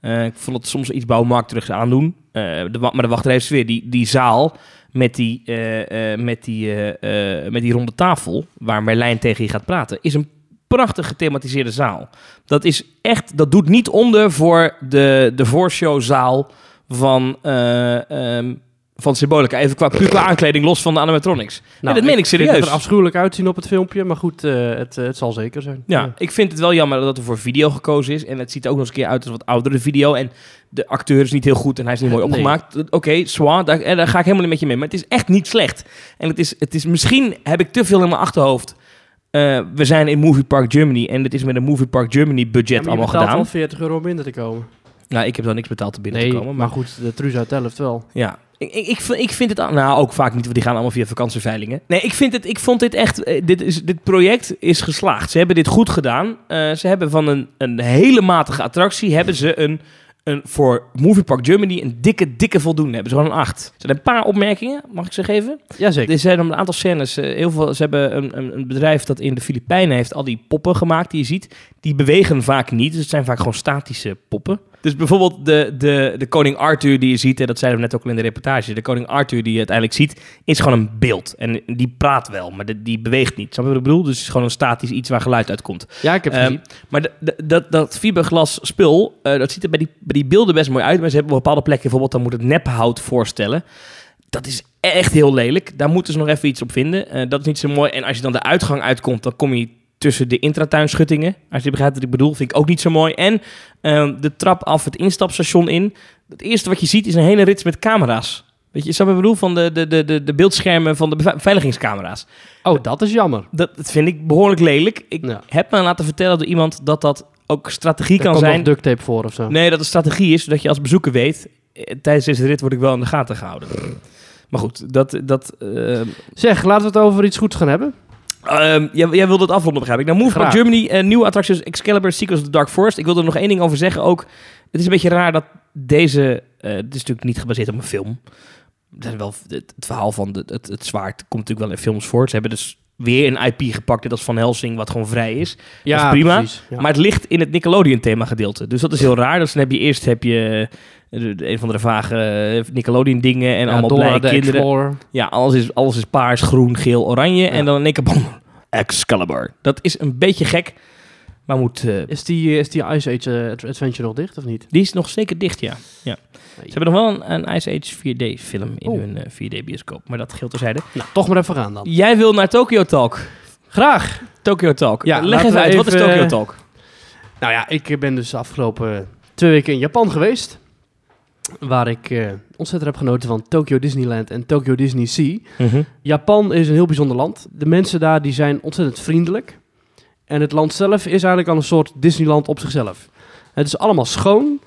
Eh, ik vond het soms iets bouwmarkterigs aandoen. Eh, de, maar de wachtrij heeft sfeer. Die, die zaal met die, eh, met, die, met die ronde tafel... waar Merlijn tegen je gaat praten... is een prachtig gethematiseerde zaal. Dat is echt... Dat doet niet onder voor de, de voorshowzaal van... eh ehm, van Symbolica. Even qua, puur qua aankleding, los van de animatronics. Nou, dat meen ik serieus. het er afschuwelijk uitzien op het filmpje, maar goed, eh, het, eh, het zal zeker zijn. Ja, ik vind het wel jammer dat er voor video gekozen is. En het ziet er ook nog eens een keer uit als wat oudere video. En de acteur is niet heel goed en hij is niet mooi Nee. opgemaakt. Oké, zwaar, daar, daar ga ik helemaal niet met je mee. Maar het is echt niet slecht. En het is, het is misschien heb ik te veel in mijn achterhoofd. Eh, we zijn in Movie Park Germany en het is met een Movie Park Germany budget Ja, je allemaal gedaan. wel 40 euro om binnen te komen. Nou, ik heb dan niks betaald te binnen Nee, te komen. maar Maar goed, de Truus uit Delft wel. ja, ik, ik, ik, vind- ik vind het... Nou, ook vaak niet, want die gaan allemaal via vakantieveilingen. Nee, ik, vind het, ik vond dit echt... eh, Dit, is, dit project is geslaagd. Ze hebben dit goed gedaan. Eh, ze hebben van een, een hele matige attractie... hebben ze een, een, voor Movie Park Germany een dikke, dikke voldoende. Hebben een 8. Er zijn een paar opmerkingen, mag ik ze geven? Jazeker. Er zijn een aantal scènes. eh, heel veel, ze hebben een, een, een bedrijf dat in de Filipijnen heeft al die poppen gemaakt die je ziet. Die bewegen vaak niet. Dus het zijn vaak gewoon statische poppen. Dus bijvoorbeeld de, de, de koning Arthur die je ziet, en dat zeiden we net ook al in de reportage. De koning Arthur die je uiteindelijk ziet, is gewoon een beeld. En die praat wel, maar de- die beweegt niet. Snap je wat ik bedoel? Dus het is gewoon een statisch iets waar geluid uitkomt. Ja, ik heb het Ehm, gezien. maar dat, dat fiberglas spul, eh, dat ziet er bij die, bij die beelden best mooi uit. Maar ze hebben op bepaalde plekken, bijvoorbeeld dan moet het nephout voorstellen. Dat is echt heel lelijk. Daar moeten ze nog even iets op vinden. Eh, dat is niet zo mooi. En als je dan de uitgang uitkomt, dan kom je tussen de intratuinschuttingen. Als je begrijpt wat ik bedoel, vind ik ook niet zo mooi. En eh, de trap af het instapstation in. Het eerste wat je ziet is een hele rits met camera's. Weet je, je wat ik bedoel? Van de, de, de, de, de beeldschermen van de beve- beveiligingscamera's. Oh, dat is jammer. Dat, dat vind ik behoorlijk lelijk. Ik Ja. heb me laten vertellen door iemand dat dat ook strategie Er kan zijn. nog duct tape voor of zo. Nee, dat het strategie is, zodat je als bezoeker weet... eh, tijdens deze rit word ik wel in de gaten gehouden. Maar goed, dat... dat eh, Zeg, laten we het over iets goeds gaan hebben. Ehm, jij, jij wilde het afronden, begrijp ik. Nou, Move Graag. Germany, eh, nieuwe attracties Excalibur, Secrets of the Dark Forest. Ik wilde er nog één ding over zeggen ook. Het is een beetje raar dat deze... eh het is natuurlijk niet gebaseerd op een film. Wel, het, het verhaal van de, het, het zwaard komt natuurlijk wel in films voor. Ze hebben dus weer een IP gepakt, net als Van Helsing, wat gewoon vrij is. Ja, is prima, precies. Ja. Maar het ligt in het Nickelodeon thema gedeelte. Dus dat is heel raar. Dus dan heb je eerst heb je een van de vage eh, Nickelodeon dingen en Ja, allemaal Dora blije de kinderen. Explorer. Ja, alles is, alles is paars, groen, geel, oranje. Ja. En dan in één keer Excalibur. Dat is een beetje gek. Maar moet, eh, Is die, eh, is die Ice Age Adventure nog dicht of niet? die is nog zeker dicht, ja. ja. Ze hebben nog wel een, een Ice Age 4D film in Oh. hun 4D bioscoop. Maar dat geldt terzijde. Nou, toch maar even gaan dan. Jij wil naar Tokyo Talk. Graag. Tokyo Talk. Ja, Leg even uit, wat is even, Tokyo Talk? Nou ja, ik ben dus de afgelopen twee weken in Japan geweest. Waar ik eh, ontzettend heb genoten van Tokyo Disneyland en Tokyo Disney Sea. Mhm. Japan is een heel bijzonder land. De mensen daar die zijn ontzettend vriendelijk. En het land zelf is eigenlijk al een soort Disneyland op zichzelf. Het is allemaal schoon.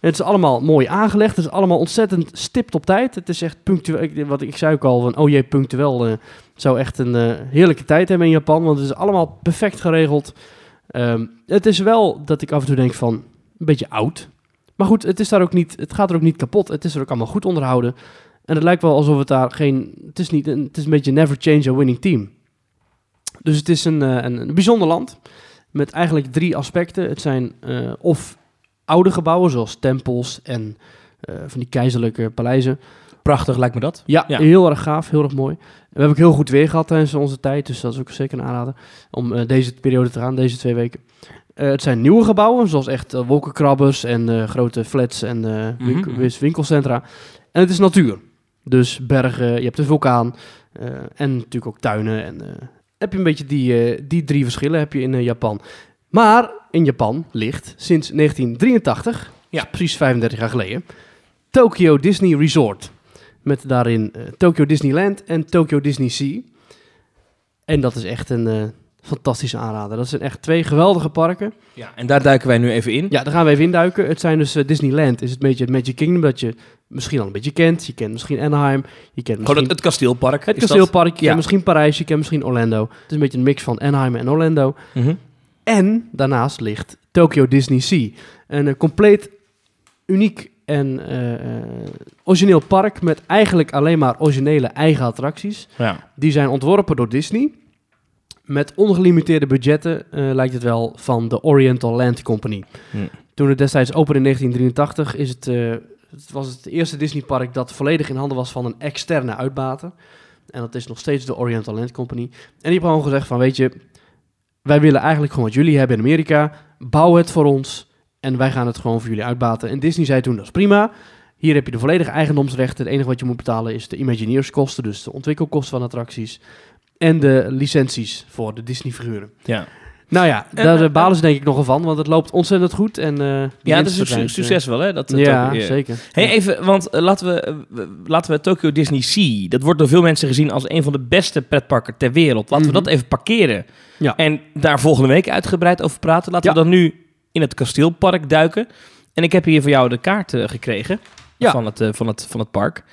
Het is allemaal mooi aangelegd. Het is allemaal ontzettend stipt op tijd. Het is echt punctueel. ik- Wat ik zei ook al, van, oh jee, punctueel. eh zou echt een eh, heerlijke tijd hebben in Japan. Want het is allemaal perfect geregeld. Ehm, het is wel dat ik af en toe denk van, een beetje oud. Maar goed, het, is daar ook niet, het gaat er ook niet kapot. Het is er ook allemaal goed onderhouden. En het lijkt wel alsof het daar geen... Het is, niet, een- het is een beetje never change a winning team. Dus het is een, eh, een, een bijzonder land. Met eigenlijk drie aspecten. Het zijn eh, of oude gebouwen, zoals tempels en eh, van die keizerlijke paleizen. Prachtig lijkt me dat. Ja, Ja. heel erg gaaf, heel erg mooi. We hebben ook heel goed weer gehad tijdens onze tijd, dus dat is ook zeker een aanrader om deze periode te gaan, deze twee weken. Eh, het zijn nieuwe gebouwen, zoals echt eh, wolkenkrabbers en eh, grote flats en winkel- Mhm. wis- winkelcentra. En het is natuur. Dus bergen, je hebt een vulkaan en natuurlijk ook tuinen. En, heb je een beetje die, die drie verschillen heb je in Japan. Maar in Japan ligt sinds 1983, Ja. dus precies 35 jaar geleden, Tokyo Disney Resort. Met daarin Tokyo Disneyland en Tokyo Disney Sea. En dat is echt een fantastische aanrader. Dat zijn echt twee geweldige parken. Ja, en daar duiken wij nu even in. Ja, daar gaan we even induiken. Het zijn dus eh, Disneyland, is het beetje het Magic Kingdom dat je misschien al een beetje kent. Je kent misschien Anaheim, je kent Gewoon misschien het, het kasteelpark. het dat? kasteelpark, je Ja. kent misschien Parijs, je kent misschien Orlando. Het is een beetje een mix van Anaheim en Orlando. Mhm. En daarnaast ligt Tokyo Disney Sea. Een eh, compleet uniek en eh, origineel park met eigenlijk alleen maar originele eigen attracties. Ja. Die zijn ontworpen door Disney. Met ongelimiteerde budgetten eh, lijkt het wel van de Oriental Land Company. Hm. Toen het destijds opende in 1983 is het, eh, het was het eerste Disneypark dat volledig in handen was van een externe uitbater. En dat is nog steeds de Oriental Land Company. En die hebben gewoon gezegd van weet je, wij willen eigenlijk gewoon wat jullie hebben in Amerika. Bouw het voor ons en wij gaan het gewoon voor jullie uitbaten. En Disney zei toen dat is prima. Hier heb je de volledige eigendomsrechten. Het enige wat je moet betalen is de Imagineerskosten, dus de ontwikkelkosten van attracties. En de licenties voor de Disney-figuren. Ja. Nou ja, En, daar eh, eh, balen ze denk ik nogal van, want het loopt ontzettend goed. En, eh, ja, de dat is een su- eh, succes wel, hè? Dat, dat ja, ook, eh, zeker. Hey, Ja. even, want eh, laten, we, eh, laten we Tokyo Disney Sea, dat wordt door veel mensen gezien als een van de beste pretparken ter wereld. Laten Mhm. we dat even parkeren. Ja. En daar volgende week uitgebreid over praten. Laten Ja. we dan nu in het kasteelpark duiken. En ik heb hier voor jou de kaart eh, gekregen Ja. van, het, eh, van, het, van het park.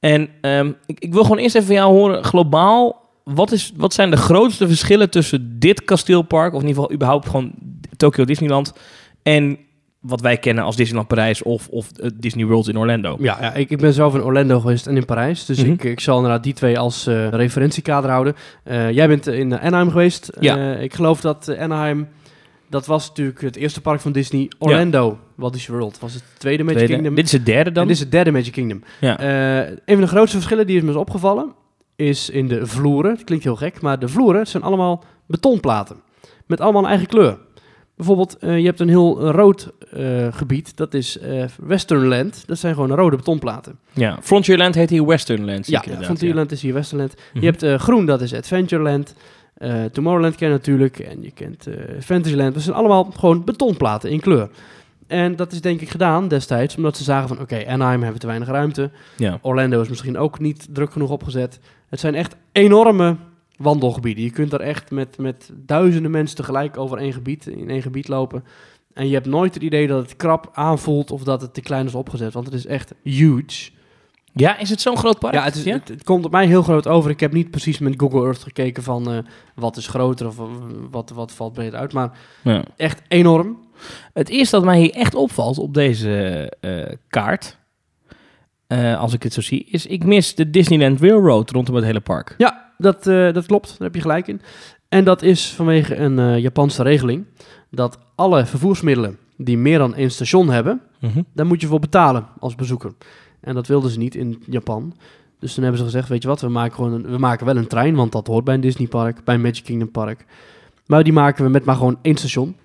En ehm, ik, ik wil gewoon eerst even van jou horen, globaal, wat, is, wat zijn de grootste verschillen tussen dit kasteelpark, of in ieder geval überhaupt gewoon Tokyo Disneyland, en wat wij kennen als Disneyland Parijs of, of eh, Disney World in Orlando? Ja, ja ik, ik ben zelf in Orlando geweest en in Parijs. Dus Mhm. ik, ik zal inderdaad die twee als eh, referentiekader houden. Eh, jij bent in Anaheim geweest. Ja. Ik geloof dat Anaheim, dat was natuurlijk het eerste park van Disney. Orlando, Walt Disney World, was het tweede Magic Tweede. Kingdom. Dit is het derde dan? En dit is het derde Magic Kingdom. Ja. Een van de grootste verschillen die is me is opgevallen, is in de vloeren. Het klinkt heel gek, maar de vloeren zijn allemaal betonplaten. Met allemaal een eigen kleur. Bijvoorbeeld, eh, je hebt een heel rood eh, gebied, dat is eh Westernland. Dat zijn gewoon rode betonplaten. ja. Frontierland heet hier Westernland. Ja, inderdaad, Frontierland is hier Westernland. Mhm. Je hebt eh, groen, dat is Adventureland. Tomorrowland ken je natuurlijk. En je kent Fantasyland. Dat zijn allemaal gewoon betonplaten in kleur. En dat is denk ik gedaan destijds, omdat ze zagen van... Oké, Anaheim hebben te weinig ruimte. Ja. Orlando is misschien ook niet druk genoeg opgezet. Het zijn echt enorme wandelgebieden. Je kunt er echt met, met duizenden mensen tegelijk over één gebied, in één gebied lopen. En je hebt nooit het idee dat het krap aanvoelt of dat het te klein is opgezet. Want het is echt huge. ja, is het zo'n groot park? Ja, het, is, Het, het komt op mij heel groot over. Ik heb niet precies met Google Earth gekeken van eh, wat is groter of eh, wat, wat valt breder uit. Maar Ja. echt enorm. Het eerste dat mij hier echt opvalt op deze eh, kaart, eh, als ik het zo zie, is ik mis de Disneyland Railroad rondom het hele park. Ja, dat, eh, dat klopt. Daar heb je gelijk in. En dat is vanwege een eh, Japanse regeling. Dat alle vervoersmiddelen die meer dan één station hebben, Mhm. daar moet je voor betalen als bezoeker. En dat wilden ze niet in Japan. Dus toen hebben ze gezegd, weet je wat, we maken, gewoon een, we maken wel een trein, want dat hoort bij een Disneypark, bij een Magic Kingdom Park. Maar die maken we met maar gewoon één station.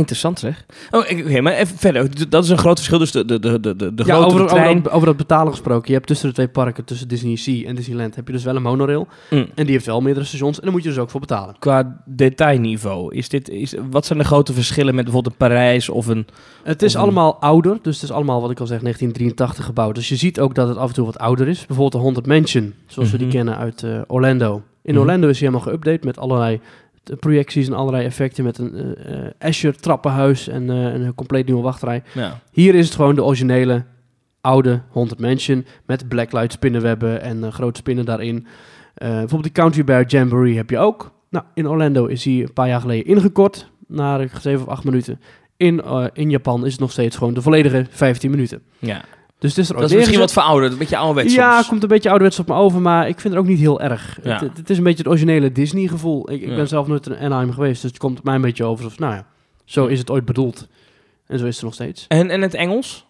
Interessant zeg. Oh, oké, maar even verder. Dat is een groot verschil. Dus de, de, de, de, de Ja, grotere over, over, trein... dat, over dat betalen gesproken. Je hebt tussen de twee parken, tussen Disney Sea en Disneyland, heb je dus wel een monorail. Mm. En die heeft wel meerdere stations en daar moet je dus ook voor betalen. Qua detailniveau, is dit, is, wat zijn de grote verschillen met bijvoorbeeld een Parijs of een... Het is een- allemaal ouder, dus het is allemaal wat ik al zeg, 1983 gebouwd. Dus je ziet ook dat het af en toe wat ouder is. Bijvoorbeeld de Haunted Mansion, zoals we die Mhm. kennen uit eh, Orlando. In Mhm. Orlando is hij helemaal geüpdate met allerlei projecties en allerlei effecten. Met een eh, Azure trappenhuis en eh, een compleet nieuwe wachtrij. Ja. Hier is het gewoon de originele oude Haunted Mansion met blacklight spinnenwebben en grote spinnen daarin. Bijvoorbeeld die Country Bear Jamboree heb je ook. Nou, in Orlando is hij een paar jaar geleden ingekort naar eh, 7 of 8 minuten. In, in Japan is het nog steeds gewoon de volledige 15 minuten. ja. Dus het is er ook Dat is misschien wat verouderd, een beetje ouderwets Ja, soms. komt een beetje ouderwets op me over, maar ik vind het ook niet heel erg. Ja. Het, het is een beetje het originele Disney gevoel. Ik, ik Ja. ben zelf nooit in Anaheim geweest, dus het komt mij een beetje over alsof, nou ja, zo is het ooit bedoeld. En zo is het nog steeds. En, en het Engels?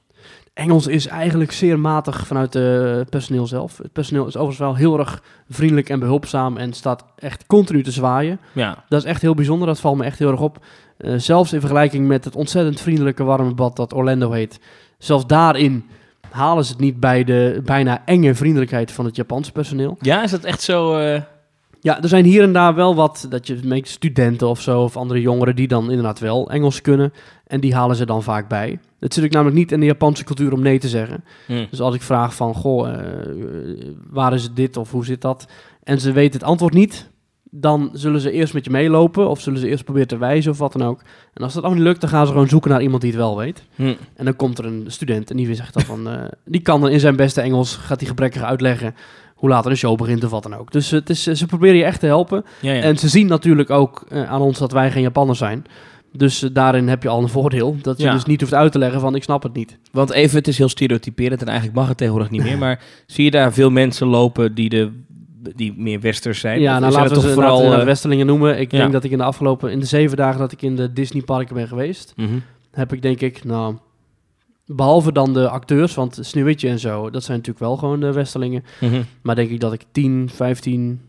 Engels is eigenlijk zeer matig vanuit eh, het personeel zelf. Het personeel is overigens wel heel erg vriendelijk en behulpzaam en staat echt continu te zwaaien. Ja. Dat is echt heel bijzonder, dat valt me echt heel erg op. Eh, zelfs in vergelijking met het ontzettend vriendelijke warme bad dat Orlando heet. Zelfs daarin halen ze het niet bij de bijna enge vriendelijkheid van het Japanse personeel. Ja, is dat echt zo... eh, Ja, er zijn hier en daar wel wat, dat je studenten of zo, of andere jongeren die dan inderdaad wel Engels kunnen. En die halen ze dan vaak bij. Het zit ook namelijk niet in de Japanse cultuur om nee te zeggen. hm. Dus als ik vraag van, goh, eh, waar is dit of hoe zit dat? En ze weten het antwoord niet, dan zullen ze eerst met je meelopen of zullen ze eerst proberen te wijzen of wat dan ook. En als dat allemaal niet lukt, dan gaan ze gewoon zoeken naar iemand die het wel weet. Hm. En dan komt er een student en die zegt dan van, eh, die kan dan in zijn beste Engels, gaat die gebrekkig uitleggen hoe later de show begint of wat dan ook. Dus het is, ze proberen je echt te helpen. Ja, ja. En ze zien natuurlijk ook eh, aan ons dat wij geen Japanners zijn. Dus eh, daarin heb je al een voordeel. Dat je Ja. dus niet hoeft uit te leggen van ik snap het niet. Want even, het is heel stereotyperend en eigenlijk mag het tegenwoordig niet meer. *laughs* Maar zie je daar veel mensen lopen die, de, die meer westers zijn? Ja, nou laten we ze toch vooral eh, Westerlingen noemen. Ik ja. denk dat ik in de afgelopen, in de zeven dagen dat ik in de Disney parken ben geweest, mhm. heb ik denk ik, nou, behalve dan de acteurs, want Sneeuwwitje en zo, dat zijn natuurlijk wel gewoon de Westerlingen. Mhm. Maar denk ik dat ik 10, 15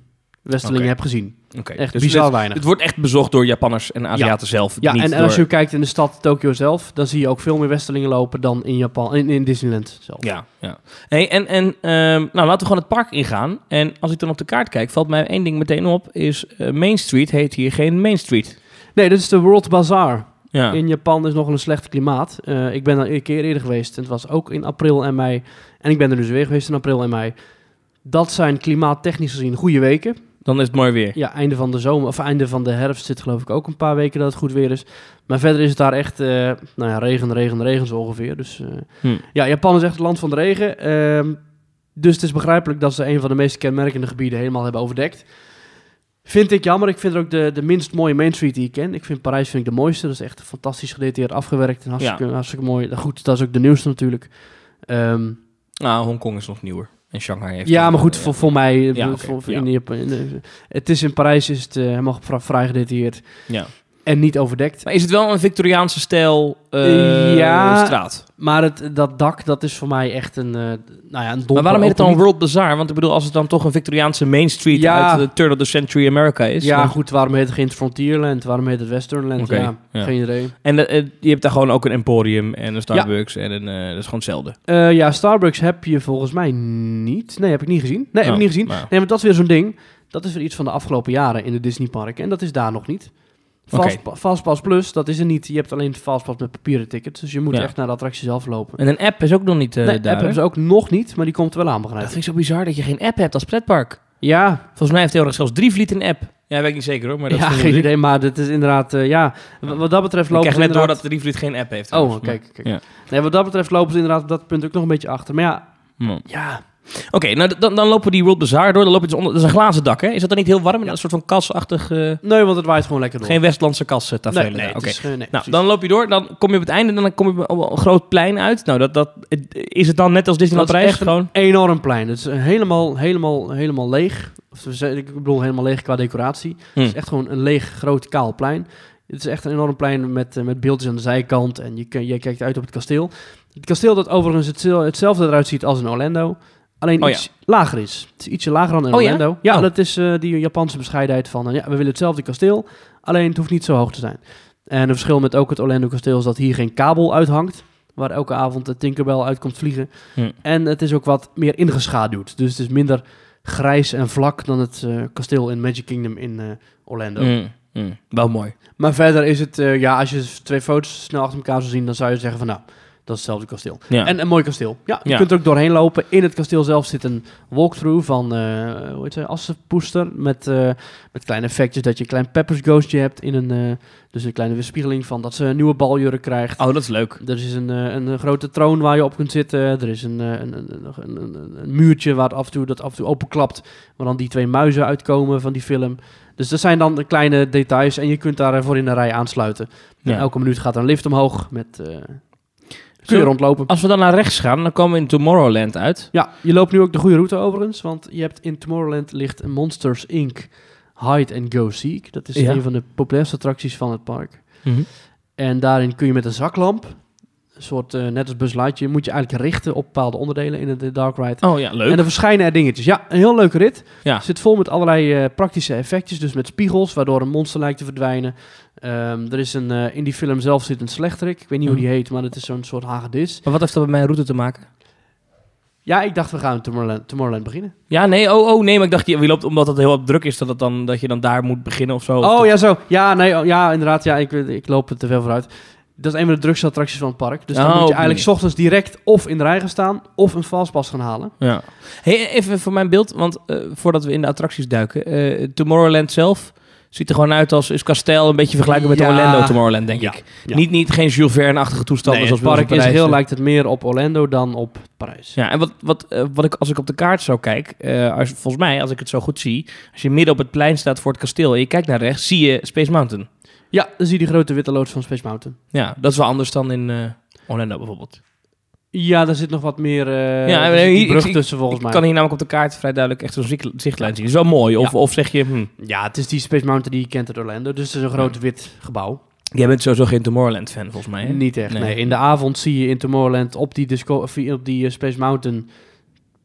Westerlingen Oké. heb gezien. Echt Dus bizar het, weinig. het wordt echt bezocht door Japanners en Aziaten zelf. Ja, niet en, en door... als je kijkt in de stad Tokio zelf, dan zie je ook veel meer Westerlingen lopen dan in Japan, in, in Disneyland zelf. Ja, ja. Hey, en en ehm, nou, laten we gewoon het park ingaan. En als ik dan op de kaart kijk, valt mij één ding meteen op. Is eh, Main Street heet hier geen Main Street. Nee, dit is de World Bazaar. Ja. In Japan is nog een slecht klimaat. Eh, ik ben er een keer eerder geweest. En het was ook in april en mei. En ik ben er dus weer geweest in april en mei. Dat zijn klimaattechnisch gezien goede weken. Dan is het mooi weer. Ja, einde van de zomer of einde van de herfst zit geloof ik ook een paar weken dat het goed weer is. Maar verder is het daar echt, eh, nou ja, regen, regen, regen zo ongeveer. Dus eh, Hm. ja, Japan is echt het land van de regen. Ehm, dus het is begrijpelijk dat ze een van de meest kenmerkende gebieden helemaal hebben overdekt. Vind ik jammer. Ik vind er ook de, de minst mooie Main Street die ik ken. Ik vind Parijs vind ik de mooiste. Dat is echt fantastisch gedetailleerd afgewerkt. En hartstikke, hartstikke mooi. Goed, dat is ook de nieuwste natuurlijk. Ehm, Nou, Hongkong is nog nieuwer. En Shanghai heeft... ja, maar goed, eh, voor, voor mij, Ja, voor, oké, voor- voor ja. in Japan- het is in Parijs is het eh, helemaal vrij gedetailleerd Ja. En niet overdekt. Maar is het wel een Victoriaanse stijl eh, Ja. straat? Maar het, dat dak, dat is voor mij echt een, eh, nou ja, een. Maar waarom heet het dan niet- World Bazaar? Want ik bedoel, als het dan toch een Victoriaanse Main Street Ja. uit de turn of the century America is. Ja, dan- goed, waarom heet het geen Frontierland? Waarom heet het Westernland? Ja, ja. geen idee. En eh, je hebt daar gewoon ook een Emporium en een Starbucks en een, dat is gewoon hetzelfde. Ja, Starbucks heb je volgens mij niet. Nee, heb ik niet gezien. Nee, heb Oh, ik niet gezien. nou. Nee, maar dat is weer zo'n ding. Dat is weer iets van de afgelopen jaren in de Disneyparken. En dat is daar nog niet. Fast. Fastpass Plus, dat is er niet. Je hebt alleen Fastpass met papieren tickets. Dus je moet Ja. echt naar de attractie zelf lopen. En een app is ook nog niet eh nee, daar. app hebben ze ook nog niet, maar die komt er wel aan, Dat begrijp ik. vind ik zo bizar dat je geen app hebt als pretpark. Ja, Volgens mij heeft Theodor zelfs Drievliet een app. Ja, weet ik niet zeker hoor. Maar dat ja is geen idee, maar dit is inderdaad... eh, ja, wat dat betreft Ik lopen krijg ze net door dat Drievliet geen app heeft. Oh, kijk, kijk. Ja. Nee, wat dat betreft lopen ze inderdaad op dat punt ook nog een beetje achter. Maar ja, Maar- Hm. ja... Oké, nou dan, dan lopen we die World Bazaar door. Dan lopen we onder, dat is een glazen dak, hè? Is dat dan niet heel warm? Een soort van kasachtig... eh, Nee, want het waait gewoon lekker door. geen Westlandse kas uh, nee, nee, is, eh, nee, Nou, dan loop je door. Dan kom je op het einde en dan kom je op een groot plein uit. Nou, dat, dat, is het dan net als Disneyland Dat is Parijs? echt Gewoon... enorm plein. Het is helemaal, helemaal, helemaal leeg. Of ik bedoel helemaal leeg qua decoratie. Hm. Het is echt gewoon een leeg, groot, kaal plein. Het is echt een enorm plein met, eh, met beeldjes aan de zijkant. En je, je kijkt uit op het kasteel. Het kasteel dat overigens hetzel- hetzelfde eruit ziet als in Orlando. Alleen Oh iets lager is. Het is ietsje lager dan in Oh? Orlando. Ja, Oh. dat is eh, die Japanse bescheidenheid van... eh, ja, we willen hetzelfde kasteel, alleen het hoeft niet zo hoog te zijn. En het verschil met ook het Orlando kasteel is dat hier geen kabel uithangt. Waar elke avond de Tinkerbell uitkomt vliegen. Hm. En het is ook wat meer ingeschaduwd. Dus het is minder grijs en vlak dan het eh, kasteel in Magic Kingdom in Orlando. Mm, mm. Wel mooi. Maar verder is het, ja, als je twee foto's snel achter elkaar zou zien, dan zou je zeggen van nou, dat is hetzelfde kasteel. Ja. En een mooi kasteel. Ja, je Ja. kunt er ook doorheen lopen. In het kasteel zelf zit een walkthrough van, eh hoe heet ze, Assenpoester. Met, eh, met kleine effectjes dat je een klein Peppers Ghostje hebt in een, eh, dus een kleine weerspiegeling van dat ze een nieuwe baljurk krijgt. Oh, dat is leuk. Er is een, een, grote troon waar je op kunt zitten. Er is een, een, een, een, een, een- een muurtje waar het af en toe, dat af en toe openklapt. Waar dan die twee muizen uitkomen van die film. Dus dat zijn dan de kleine details. En je kunt daarvoor in de rij aansluiten. En elke minuut gaat er een lift omhoog. Met, kun je rondlopen. Als we dan naar rechts gaan, dan komen we in Tomorrowland uit. Ja, je loopt nu ook de goede route overigens. Want je hebt in Tomorrowland ligt Monsters Inc. Hide and Go Seek. Dat is Ja. een van de populairste attracties van het park. En daarin kun je met een zaklamp, een soort, eh, net als Buzz Lightyear, moet je eigenlijk richten op bepaalde onderdelen in de Dark Ride. Oh ja, leuk. En er verschijnen er dingetjes. Ja, een heel leuke rit. Ja. Zit vol met allerlei eh, praktische effectjes. Dus met spiegels, waardoor een monster lijkt te verdwijnen. Ehm, er is een, eh, in die film zelf zit een slechterik. Ik weet niet hoe die heet, maar het is zo'n soort hagedis. Maar wat heeft dat met mijn route te maken? Ja, ik dacht we gaan Tomorrowland, Tomorrowland beginnen. Ja, nee, oh, oh nee, maar ik dacht, je loopt omdat het heel druk is, dat, het dan, dat je dan daar moet beginnen of zo. Oh ja, zo. Ja, nee, oh, ja, inderdaad. Ja, ik, ik loop er te veel vooruit. Dat is een van de drukste attracties van het park. Dus dan Oh, moet je eigenlijk 's ochtends direct of in de rij gaan staan... of een fastpass gaan halen. Ja. Hey, even voor mijn beeld, want eh, voordat we in de attracties duiken. eh, Tomorrowland zelf ziet er gewoon uit als is Kastel een beetje vergelijkbaar met Ja. Orlando Tomorrowland, denk Ja. ik. Ja. Niet, niet geen Jules Verne-achtige toestanden Nee, zoals het park in is heel, lijkt het meer op Orlando dan op Parijs. Ja, en wat, wat, eh, wat ik, als ik op de kaart zo kijk, als, volgens mij, als ik het zo goed zie, als je midden op het plein staat voor het kasteel en je kijkt naar rechts, zie je Space Mountain. Ja, dan zie je die grote witte loods van Space Mountain. Ja, dat is wel anders dan in eh, Orlando bijvoorbeeld. Ja, daar zit nog wat meer eh Ja, nee, brug ik- tussen volgens ik mij. kan hier namelijk op de kaart vrij duidelijk echt zo'n zicht- zichtlijn zien. Dat is wel mooi. Of, Ja. of zeg je, hm, Ja, het is die Space Mountain die je kent uit Orlando. Dus het is een groot wit gebouw. jij bent sowieso geen Tomorrowland-fan volgens mij. Hè? Niet echt, Nee. nee. In de avond zie je in Tomorrowland op die, disco, op die eh, Space Mountain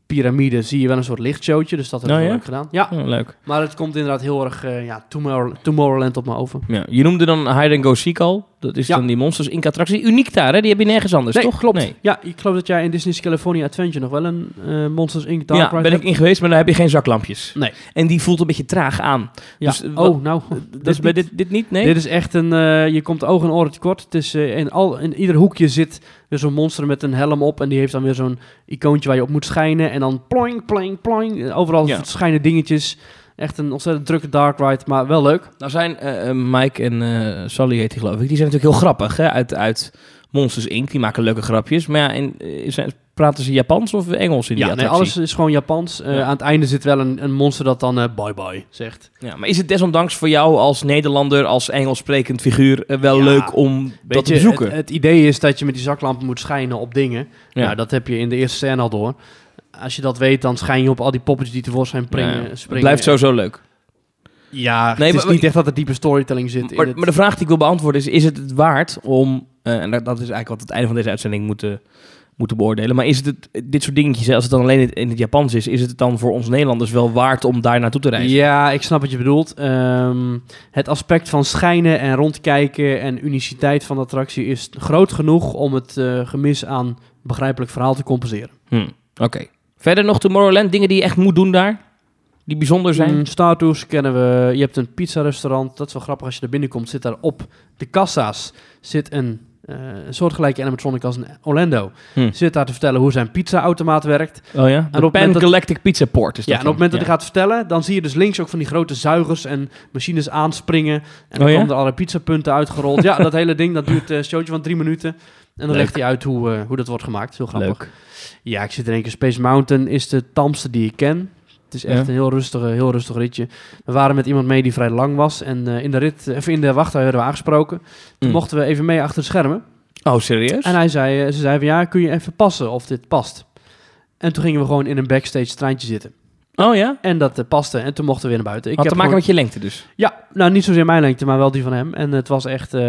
piramide zie je wel een soort lichtshowtje. Dus dat hebben Oh, we ja? leuk gedaan. Ja, Oh, leuk. maar het komt inderdaad heel erg eh, ja, Tomorrow- Tomorrowland op me over. Ja, je noemde dan Hide and Go Seek al. Dat is Ja. dan die Monsters Inc. attractie. Uniek daar, hè? Die heb je nergens anders, nee, toch? klopt. Nee. Ja, ik geloof dat jij in Disney's California Adventure nog wel een eh, Monsters Inc. Dark Ja, Ride ben ik in geweest, maar daar heb je geen zaklampjes. Nee. En die voelt een beetje traag aan. Ja. Dus, eh, wat- oh, nou, is bij dit, dit niet, nee? Dit is echt een, je komt ogen en oren tekort. Het is, in, al, in ieder hoekje zit weer zo'n monster met een helm op. En die heeft dan weer zo'n icoontje waar je op moet schijnen. En dan ploing, ploing, ploing. Overal Ja. schijnen dingetjes. Echt een ontzettend drukke dark ride, maar wel leuk. Nou zijn eh, eh, Mike en eh Sally heet die geloof ik. Die zijn natuurlijk heel grappig, hè? Uit, uit Monsters Inc. Die maken leuke grapjes. Maar ja, in, zijn, praten ze Japans of Engels in die Ja, nee, attractie? alles is gewoon Japans. Eh, Ja. Aan het einde zit wel een, een monster dat dan eh, bye bye zegt. Ja, maar is het desondanks voor jou als Nederlander, als Engels sprekend figuur, eh, wel Ja, leuk om dat te bezoeken? het, het idee is dat je met die zaklampen moet schijnen op dingen. ja. Nou, dat heb je in de eerste scène al door. Als je dat weet, dan schijn je op al die poppetjes die tevoorschijn springen. Ja, het springen. blijft sowieso leuk. Ja, Nee, het is niet echt dat er diepe storytelling zit in Maar, het... maar de vraag die ik wil beantwoorden is: is het het waard om, eh, en dat, dat is eigenlijk wat het einde van deze uitzending moeten, moeten beoordelen, maar is het, het dit soort dingetjes, als het dan alleen in het, Japans is, is het dan voor ons Nederlanders wel waard om daar naartoe te reizen? Ja, ik snap wat je bedoelt. Ehm, het aspect van schijnen en rondkijken en uniciteit van de attractie is groot genoeg om het eh, gemis aan begrijpelijk verhaal te compenseren. Hm, Oké. Verder nog Tomorrowland, dingen die je echt moet doen daar, die bijzonder zijn. Mm, Star Tours kennen we. Je hebt een pizza-restaurant. Dat is wel grappig als je er binnenkomt. Zit daar op de kassa's zit een eh, soortgelijke animatronic als een Orlando. Hm. Zit daar te vertellen hoe zijn pizza-automaat werkt. Oh ja? op De het moment Pan dat- Galactic Pizza Port is Ja, dat en op het moment dat hij gaat vertellen, dan zie je dus links ook van die grote zuigers en machines aanspringen. En dan Oh ja? komen er allerlei pizzapunten uitgerold. ja, dat hele ding, dat duurt eh, een showtje van drie minuten. En dan legt hij uit hoe, eh, hoe dat wordt gemaakt. Heel grappig. Leuk. Ja, ik zit er één keer. Space Mountain is de tamste die ik ken. Is echt Ja. een heel rustig, heel rustig ritje. We waren met iemand mee die vrij lang was. En eh, in de rit, even in de wachtrij werden we aangesproken. Toen Mm. mochten we even mee achter de schermen. Oh, serieus? En hij zei, eh, ze zei van ja, kun je even passen of dit past. En toen gingen we gewoon in een backstage treintje zitten. Oh ja? En dat eh, paste. En toen mochten we weer naar buiten. Ik Had heb te maken gewoon- met je lengte dus. Ja, nou niet zozeer mijn lengte, maar wel die van hem. En het was echt... eh,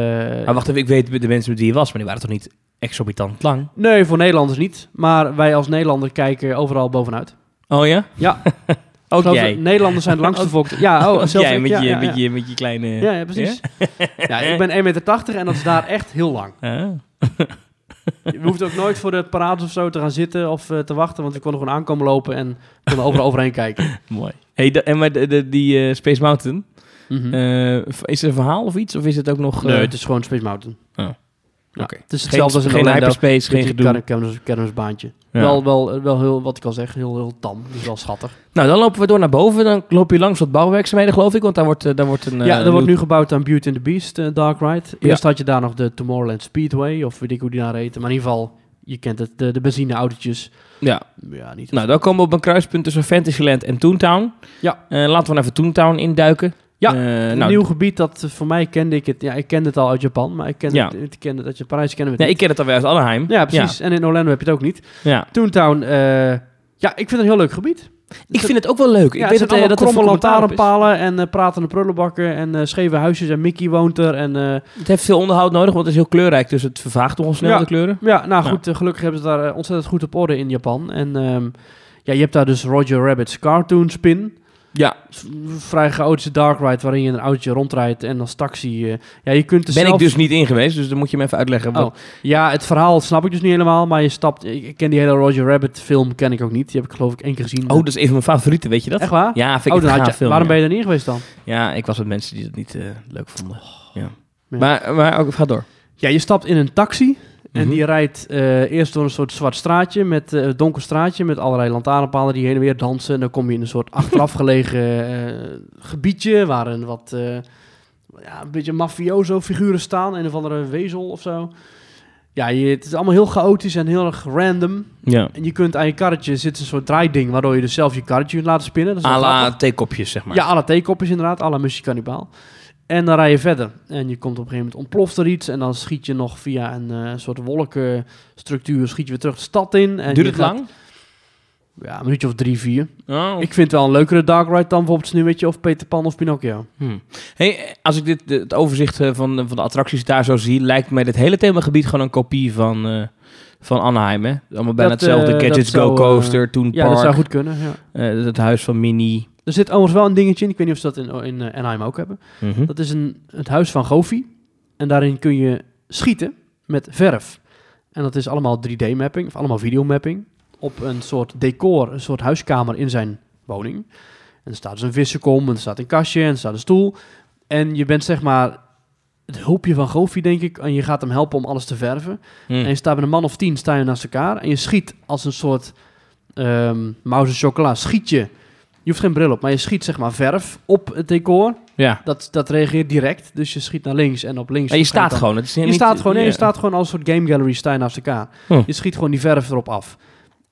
Maar wacht even, ik weet de mensen met wie je was, maar die waren toch niet exorbitant lang? Nee, voor Nederlanders niet. Maar wij als Nederlander kijken overal bovenuit. Oh ja? Ja. *laughs* Ook jij? Nederlanders zijn de langste *laughs* volk. Ja, oh, zelfs jij met, ja, je, ja, met, ja. Je, met je kleine... Ja, precies. *laughs* Ja, ik ben 1,80 meter en dat is daar echt heel lang. Ah. Je hoeft ook nooit voor de parades of zo te gaan zitten of eh, te wachten, want we konden gewoon aankomen lopen en konden overal overheen kijken. Mooi. Hey, de- en maar de, de- die eh, Space Mountain, Mhm. eh, is er een verhaal of iets? Of is het ook nog... nee, het is gewoon Space Mountain. Oh. Ja. Het is geen, hetzelfde als geen hyperspace, geen gedoe. kermis- kermis- kermisbaantje. Ja. Wel, wel, wel heel, wat ik al zeg, heel, heel tam. Is wel schattig. Nou, dan lopen we door naar boven. Dan loop je langs wat bouwwerkzaamheden, geloof ik. Want daar wordt, eh, daar wordt een... ja, eh, er wordt nu gebouwd aan Beauty and the Beast, eh, Dark Ride. Eerst had je daar nog de Tomorrowland Speedway, of weet ik hoe die daar heette. Maar in ieder geval, je kent het, de, de benzineautootjes. Ja, Ja, niet nou, dan komen we op een kruispunt tussen Fantasyland en Toontown. Ja. Laten we even Toontown induiken. Ja, Eh, Een nou, nieuw gebied dat eh, voor mij kende ik het. Ja, ik kende het al uit Japan, maar ik kende Ja. het, ik kende het uit Parijs kennen we Nee, het ik ken het alweer uit Anaheim. Ja, precies. En in Orlando heb je het ook niet. Ja. Toontown, eh, ja, ik vind het een heel leuk gebied. Ik vind het ook wel leuk. Ja, ik het weet zijn dat, dat er kromme lantaarnpalen en eh, pratende prullenbakken en scheve huisjes en Mickey woont er. En, Het heeft veel onderhoud nodig, want het is heel kleurrijk. Dus het vervaagt nogal snel de kleuren. ja, nou goed, gelukkig hebben ze daar ontzettend goed op orde in Japan. En ehm, ja, je hebt daar dus Roger Rabbit's Cartoon Spin. Ja, vrij chaotische dark ride waarin je een autootje rondrijdt en als taxi. ja, je kunt er ben ik dus niet in geweest, dus dan moet je me even uitleggen. Oh, ja, het verhaal snap ik dus niet helemaal, maar je stapt... Ik ken die hele Roger Rabbit film, ken ik ook niet. Die heb ik geloof ik één keer gezien. oh, dat is een van mijn favorieten, weet je dat? Echt waar? Ja, vind ik oh, een je, film. waarom ja. ben je er niet geweest dan? Ja, ik was met mensen die dat niet eh, leuk vonden. ja. ja. Maar, maar ook, ga door. Ja, je stapt in een taxi en Mhm. die rijdt eh, eerst door een soort zwart straatje, met een donker straatje met allerlei lantaarnpalen die heen en weer dansen. En dan kom je in een soort achteraf gelegen eh, gebiedje waar een wat, ja, een beetje mafioso figuren staan, een of andere wezel of zo. Ja, je, het is allemaal heel chaotisch en heel erg random. Ja. En je kunt aan je karretje zit een soort draaiding waardoor je dus zelf je karretje kunt laten spinnen. Dat is A la theekopjes, zeg maar. Ja, alle theekopjes inderdaad, alle Cannibal. En dan rij je verder. En je komt op een gegeven moment ontploft er iets. En dan schiet je nog via een eh, soort wolkenstructuur schiet je weer terug de stad in. En Duurt het gaat- lang? Ja, een minuutje of drie, vier. Oh. Ik vind het wel een leukere Dark Ride dan bijvoorbeeld Sneeuwwitje of Peter Pan of Pinocchio. Hmm. Hey, als ik dit, het overzicht eh, van, de- van de attracties daar zo zie, lijkt mij dit hele themagebied gewoon een kopie van, eh, van Anaheim. Hè? Allemaal bijna Dat, hetzelfde. Gadgets dat Go zou, Coaster, Toon Ja, Park, dat zou goed kunnen. Ja. het huis van Minnie. Er zit overigens wel een dingetje in. Ik weet niet of ze dat in, in eh, Anaheim ook hebben. Mhm. Dat is een, het huis van Goofy. En daarin kun je schieten met verf. En dat is allemaal 3D-mapping, of allemaal videomapping. Op een soort decor, een soort huiskamer in zijn woning. En er staat dus een vissenkom, en er staat een kastje, en er staat een stoel. En je bent zeg maar het hulpje van Goofy, denk ik. En je gaat hem helpen om alles te verven. Hmm. En je staat met een man of tien sta je naast elkaar. En je schiet als een soort ehm mouse chocola. Schiet je. Je hoeft geen bril op, maar je schiet zeg maar verf op het decor. Ja. Dat, dat reageert direct. Dus je schiet naar links en op links. Maar je staat dan- gewoon. Het is Je niet- staat gewoon, nee, je staat gewoon als een soort game gallery sta je naast elkaar. Hm. Je schiet gewoon die verf erop af.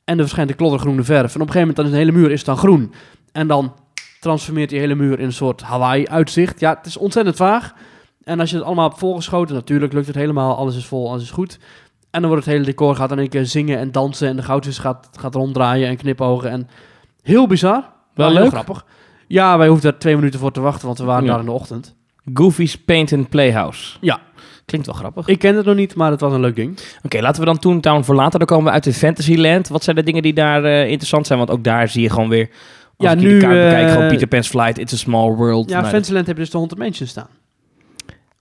En er verschijnt een kloddergroene verf. En op een gegeven moment dan is de hele muur is dan groen. En dan transformeert die hele muur in een soort Hawaii-uitzicht. Ja, het is ontzettend vaag. En als je het allemaal hebt volgeschoten, natuurlijk lukt het helemaal. Alles is vol, alles is goed. En dan wordt het hele decor gaat in één keer zingen en dansen. En de goudvis gaat, gaat ronddraaien en knipogen. En heel bizar. Wel heel leuk. grappig. Ja, wij hoefden er twee minuten voor te wachten, want we waren Ja. daar in de ochtend. Goofy's Paint and Playhouse. Ja. Klinkt wel grappig. Ik ken het nog niet, maar het was een leuk ding. Oké, laten we dan Toontown verlaten. Dan komen we uit de Fantasyland. Wat zijn de dingen die daar eh, interessant zijn? Want ook daar zie je gewoon weer... Als Ja, ik nu, de kaart bekijk, eh, gewoon Peter Pan's Flight, It's a Small World. Ja, Nou, Fantasyland heb je dus de Haunted Mansion staan.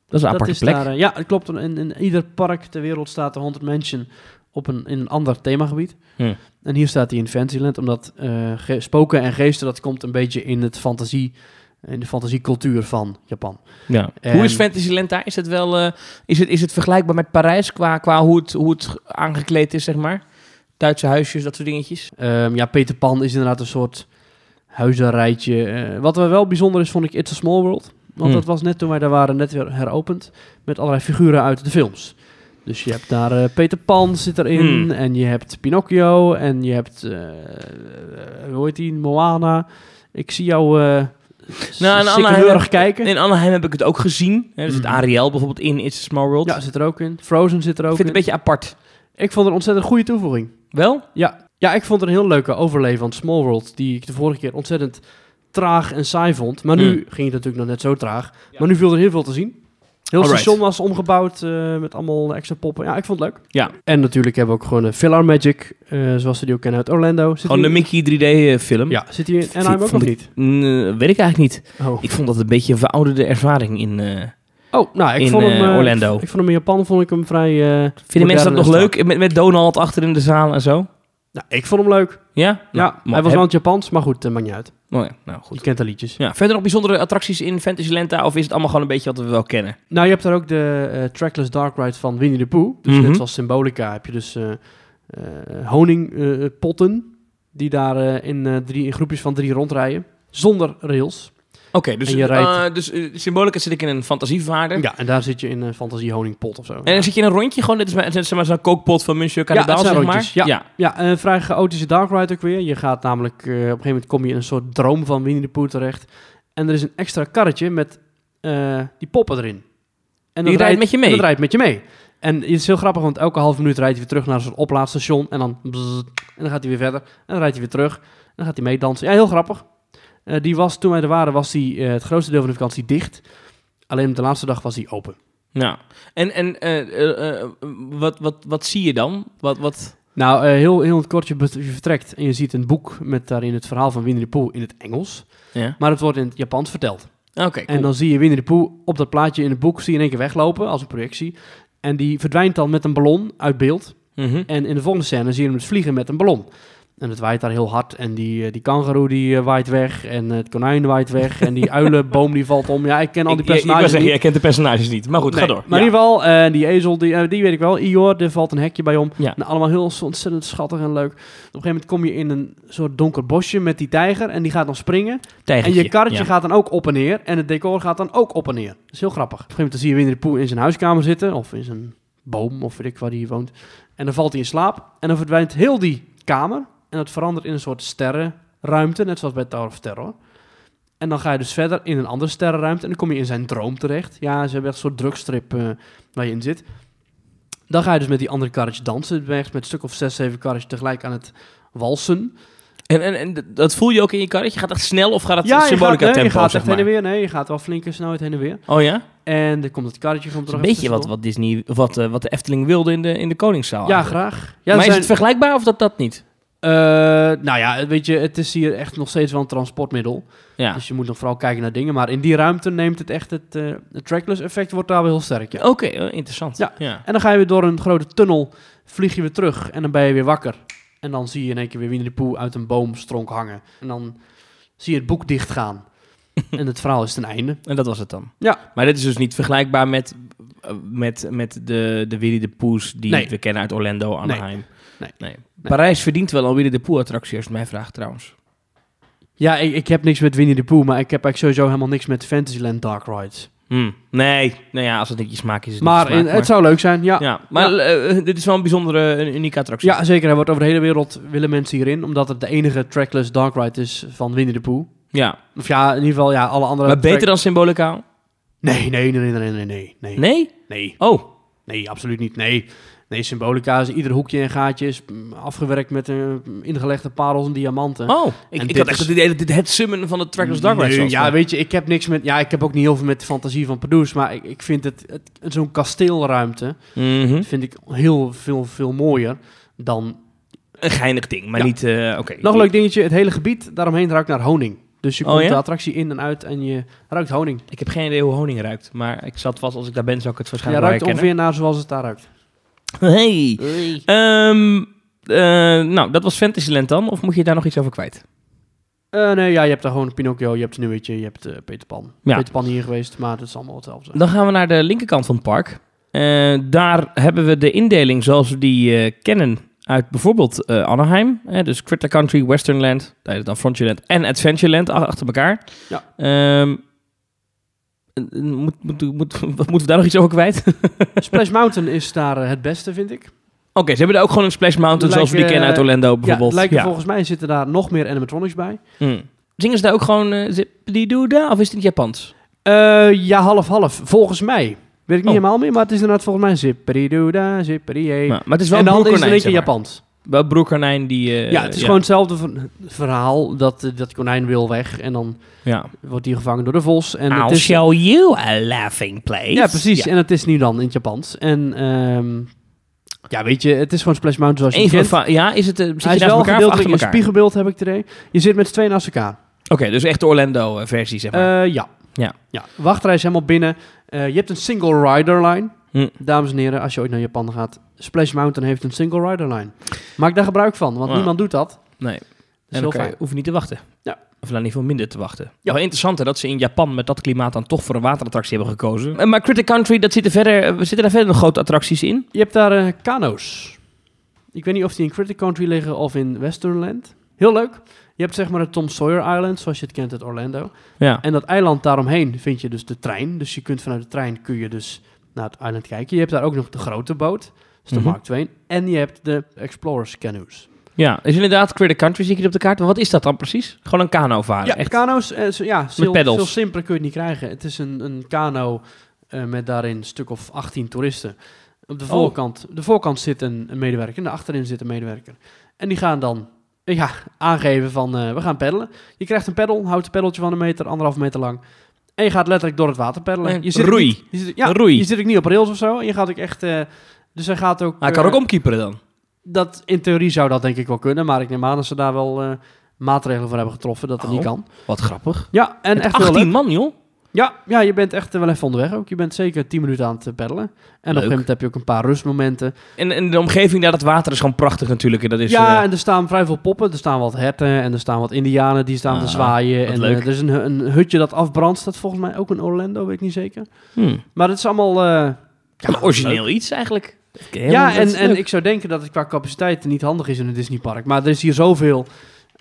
dat is een aparte plek. daar, eh, ja, het klopt. In, in ieder park ter wereld staat de Haunted Mansion op een, in een ander themagebied. En hier staat hij in Fantasyland, omdat ge- spoken en geesten, dat komt een beetje in, het fantasie, in de fantasiecultuur van Japan. Ja. En- Hoe is Fantasyland daar? Is het wel eh, is het, is het vergelijkbaar met Parijs qua, qua hoe, het, hoe het aangekleed is, zeg maar? Duitse huisjes, dat soort dingetjes. Ehm, ja, Peter Pan is inderdaad een soort huizenrijtje. Eh, wat wel bijzonder is, vond ik It's a Small World. Want Hm. dat was net toen wij daar waren, net weer heropend. Met allerlei figuren uit de films. Dus je hebt daar eh, Peter Pan zit erin. Hm. En je hebt Pinocchio. En je hebt, eh, hoe heet die, Moana. Ik zie jou eh Nou, nou, Anaheim- kijken. In Anaheim heb ik het ook gezien. Er zit Mhm. Ariel bijvoorbeeld in It's a Small World. Ja, zit er ook in. Frozen zit er ik ook vind in. het een beetje apart. Ik vond het een ontzettend goede toevoeging. Wel? Ja. ja, ik vond het een heel leuke overlay van Small World, die ik de vorige keer ontzettend traag en saai vond. Maar nu Hmm. ging het natuurlijk nog net zo traag. Maar nu viel er heel veel te zien. Heel Alright. station was omgebouwd eh, met allemaal extra poppen. Ja, ik vond het leuk. Ja. En natuurlijk hebben we ook gewoon een Filler Magic, eh, zoals we die ook kennen uit Orlando. Zit Gewoon de Mickey 3D-film. Ja, zit hier in Anaheim ook vond nog niet? weet ik eigenlijk niet. Oh, Ik vond dat een beetje een verouderde ervaring in... eh oh nou, ik in, vond hem... eh, eh, Orlando. Ik vond hem in Japan vond ik hem vrij... eh, Vinden mensen dat nog en leuk? Met, met Donald achter in de zaal en zo? Nou, ik vond hem leuk. Ja? Ja, Nou, hij was wel in het Japans, maar goed, maakt niet uit. Oh ja, nou Je goed. kent de liedjes. Ja, verder nog bijzondere attracties in Fantasyland daar? Of is het allemaal gewoon een beetje wat we wel kennen? Nou, je hebt daar ook de eh, Trackless Dark Ride van Winnie the Pooh. Dus Mhm. net zoals Symbolica heb je dus eh, eh, honingpotten die daar in, drie, in groepjes van drie rondrijden. Zonder rails. Oké, dus, En je rijdt- eh, dus eh, symbolica zit ik in een fantasievaarder. Ja, en daar zit je in een fantasie honingpot of zo. En dan zit je in een rondje gewoon, dit is maar, zeg maar zo'n kookpot van Monsieur Ja, Cannibal, het zijn zeg maar. rondjes, ja. Ja, een vrij chaotische Dark Ride ook weer. Je gaat namelijk, eh, op een gegeven moment kom je in een soort droom van Winnie the Pooh terecht. En er is een extra karretje met eh, die poppen erin. En Die rijdt met je mee? En dat rijdt met je mee. En het is heel grappig, want elke half minuut rijdt hij weer terug naar soort oplaadstation. En dan, bzzzt, en dan gaat hij weer verder. En dan rijdt hij weer terug. En dan gaat hij meedansen. Ja, heel grappig. Eh, die was, toen wij er waren, was die, eh, het grootste deel van de vakantie dicht. Alleen op de laatste dag was die open. Ja. En, en eh, wat, wat, wat zie je dan? Wat, wat... Nou, heel, heel kort, je, vertrekt en je ziet een boek met daarin het verhaal van Winnie the Pooh in het Engels. Ja. Maar het wordt in het Japans verteld. Oké, cool. En dan zie je Winnie the Pooh op dat plaatje in het boek, zie je in één keer weglopen als een projectie. En die verdwijnt dan met een ballon uit beeld. Mhm. En in de volgende scène zie je hem dus vliegen met een ballon. En het waait daar heel hard. En die, eh, die kangaroo die eh, waait weg. En het konijn waait weg. En die *laughs* uilenboom die valt om. Ja, ik ken al die Ik- ik- ik personages zeggen, niet. jij kent de personages niet. Maar goed, ga door. Maar Ja. in ieder geval, eh, die ezel, die, eh, die weet ik wel. Ior, er valt een hekje bij om. Ja. Nou, allemaal heel ontzettend schattig en leuk. Op een gegeven moment kom je in een soort donker bosje met die tijger. En die gaat dan springen. Tijgertje, En je karretje ja. gaat dan ook op en neer. En het decor gaat dan ook op en neer. Dat is heel grappig. Op een gegeven moment zie je Winnie de Pooh in zijn huiskamer zitten. Of in zijn boom, of weet ik waar hij woont. En dan valt hij in slaap. En dan verdwijnt heel die kamer. En het verandert in een soort sterrenruimte. Net zoals bij Tower of Terror. En dan ga je dus verder in een andere sterrenruimte. En dan kom je in zijn droom terecht. Ja, ze hebben echt een soort drugstrip eh, waar je in zit. Dan ga je dus met die andere karretjes dansen. Je bent echt met een stuk of zes, zeven karretjes tegelijk aan het walsen. En, en, en dat voel je ook in je karretje? Gaat het echt snel of gaat het ja, symbolica tempo, je gaat zeg echt heen en weer. Nee, je gaat wel flinke snelheid heen en weer. Oh ja? En dan komt het karretje Dat is terug. een beetje wat, wat Disney, wat, eh, wat de Efteling wilde in de, in de Koningszaal. Ja, eigenlijk. graag. Ja, maar is zijn, het vergelijkbaar of dat dat niet? Eh, nou ja, weet je, het is hier echt nog steeds wel een transportmiddel. Ja. Dus je moet nog vooral kijken naar dingen. Maar in die ruimte neemt het echt het, eh, het trackless effect wordt daar wel heel sterk. Ja. Oké, eh, interessant. Ja. ja. En dan ga je weer door een grote tunnel, vlieg je weer terug en dan ben je weer wakker. En dan zie je in één keer weer Winnie de Pooh uit een boomstronk hangen. En dan zie je het boek dichtgaan. *laughs* en het verhaal is ten einde. En dat was het dan. Ja. Maar dit is dus niet vergelijkbaar met, eh, met, met de, de Winnie de Pooh's die Nee. we kennen uit Orlando, Anaheim. Nee. Parijs verdient wel een Winnie de Pooh attractie, als het mij vraagt trouwens. Ja, ik, ik heb niks met Winnie de Pooh, maar ik heb eigenlijk sowieso helemaal niks met Fantasyland Dark Rides. Hmm. Nee, nou ja, als het niet je smaak is, is het Maar je in- smaak, het zou leuk zijn, ja. Ja, maar eh, dit is wel een bijzondere, een unieke attractie. Ja, zeker. Hij wordt over de hele wereld willen mensen hierin, omdat het de enige trackless dark ride is van Winnie de Pooh. ja. Of ja, in ieder geval, ja, alle andere... Maar beter track- dan Symbolica? Nee, nee, nee, nee, nee, nee, nee, nee. Nee? Nee, Oh, nee, absoluut niet. Nee, nee Symbolica is ieder hoekje en gaatje is afgewerkt met eh, ingelegde parels en diamanten. oh. Ik, ik had echt het idee dat dit het summen van de Trackless Dark Nee, was. ja, weet je, ik heb niks met... Ja, ik heb ook niet heel veel met de fantasie van Pardoes, maar ik, ik vind het, het zo'n kasteelruimte Mhm. vind ik heel veel, veel mooier dan... Een geinig ding, maar Ja. niet... eh, Oké. Nog een leuk dingetje, het hele gebied daaromheen ruikt naar honing. Dus je Oh, komt ja? de attractie in en uit en je ruikt honing. Ik heb geen idee hoe honing ruikt, maar ik zat vast als ik daar ben, zou ik het Ja, waarschijnlijk ruikt wel herkennen. ongeveer naar zoals het daar ruikt. Hey. Ehm, eh, nou, dat was Fantasyland dan, of moet je daar nog iets over kwijt? Eh, nee, ja, je hebt daar gewoon Pinocchio, je hebt Sneeuwwitje, je hebt eh, Peter Pan. Ja. Peter Pan hier geweest, maar het is allemaal hetzelfde. Dan gaan we naar de linkerkant van het park. Daar hebben we de indeling zoals we die kennen uit bijvoorbeeld Anaheim. dus Critter Country, Westernland, dat dan Frontierland en Adventureland achter elkaar. Ja. Ehm, eh, moet, moet, moet, *laughs* wat moeten we daar nog iets over kwijt? Oké, *laughs* Splash Mountain is daar eh, het beste, vind ik. ze hebben daar ook gewoon een Splash Mountain zoals we die Lijken, kennen uit Orlando Ja, bijvoorbeeld. lijkt volgens mij zitten daar nog meer animatronics bij. Hmm. Zingen ze daar ook gewoon uh, of is het in het Japans? Eh, ja, half-half. Volgens mij. Weet ik niet Oh. helemaal meer, maar het is inderdaad volgens mij zippity-yay. Nou, maar het is wel en dan is het in maar. Japans. Wel broerkonijn die... eh, ja, het is gewoon hetzelfde ver- verhaal. Dat, eh, dat konijn wil weg en dan Ja. wordt hij gevangen door de vos. En I'll het is, show you a laughing place. Ja, precies. Ja. En het is nu dan in het Japans. En ehm, ja, weet je, het is gewoon Splash Mountain zoals je Eén kent. ja, is het, eh, zit Hij je is naast wel gedeeltelijk een spiegelbeeld, heb ik idee. Je zit met z'n tweeën naast elkaar. Oké, dus echt de Orlando-versie, zeg maar. Eh, ja. Ja. ja. Wachtrij is helemaal binnen. Eh, je hebt een single rider line. Hm. Dames en heren, als je ooit naar Japan gaat, Splash Mountain heeft een single rider line. Maak daar gebruik van, want Ja. niemand doet dat. nee. Dat En heel dan kan je, fijn. hoef je niet te wachten. Ja. Of in ieder geval minder te wachten. Ja. Wel interessant hè, dat ze in Japan met dat klimaat dan toch voor een waterattractie hebben gekozen. Eh, Maar Critter Country, dat zit er verder, eh, zitten daar verder nog grote attracties in? Je hebt daar eh, kano's. Ik weet niet of die in Critic Country liggen of in Westernland. Heel leuk. Je hebt zeg maar het Tom Sawyer Island, zoals je het kent uit Orlando. Ja. En dat eiland daaromheen vind je dus de trein. Dus je kunt vanuit de trein kun je dus naar het eiland kijken. Je hebt daar ook nog de grote boot. Dat is de Mhm. Mark II. En je hebt de Explorers canoes. Ja, is inderdaad Critter Country, zie ik het op de kaart. Maar wat is dat dan precies? Gewoon een kano varen, ja, echt? kano's. eh, zo- ja, veel, simpeler kun je het niet krijgen. Het is een, een kano eh, met daarin een stuk of 18 toeristen. Op de Oh. voorkant, de voorkant zit een, een medewerker en de achterin zit een medewerker. En die gaan dan ja, aangeven van eh, we gaan peddelen. Je krijgt een peddel, houdt een peddeltje van een meter, anderhalf meter lang. En je gaat letterlijk door het water peddelen. Je zit roei. niet- je zit, ja, roei. je zit ook niet op rails of zo. En je gaat ook echt... eh, dus hij gaat ook... Hij kan eh, ook omkieperen dan. dat, in theorie zou dat denk ik wel kunnen. Maar ik neem aan dat ze daar wel eh, maatregelen voor hebben getroffen dat het Oh. niet kan. Wat grappig. Ja, en Met echt heel 18 leuk. man, joh. Ja, ja, je bent echt eh, wel even onderweg ook. Je bent zeker 10 minuten aan het eh, peddelen. En op een gegeven moment heb je ook een paar rustmomenten. En, en de omgeving daar, dat water is gewoon prachtig natuurlijk. En dat is, ja, eh, en er staan vrij veel poppen. Er staan wat herten en er staan wat indianen die staan te Ah, zwaaien. En er is een, hu- een hutje dat afbrandt. Dat volgens mij ook in Orlando, weet ik niet zeker. hmm. Maar het is allemaal... een origineel iets eigenlijk. Ja, en, en ik zou denken dat het qua capaciteit niet handig is in een Disneypark. Maar er is hier zoveel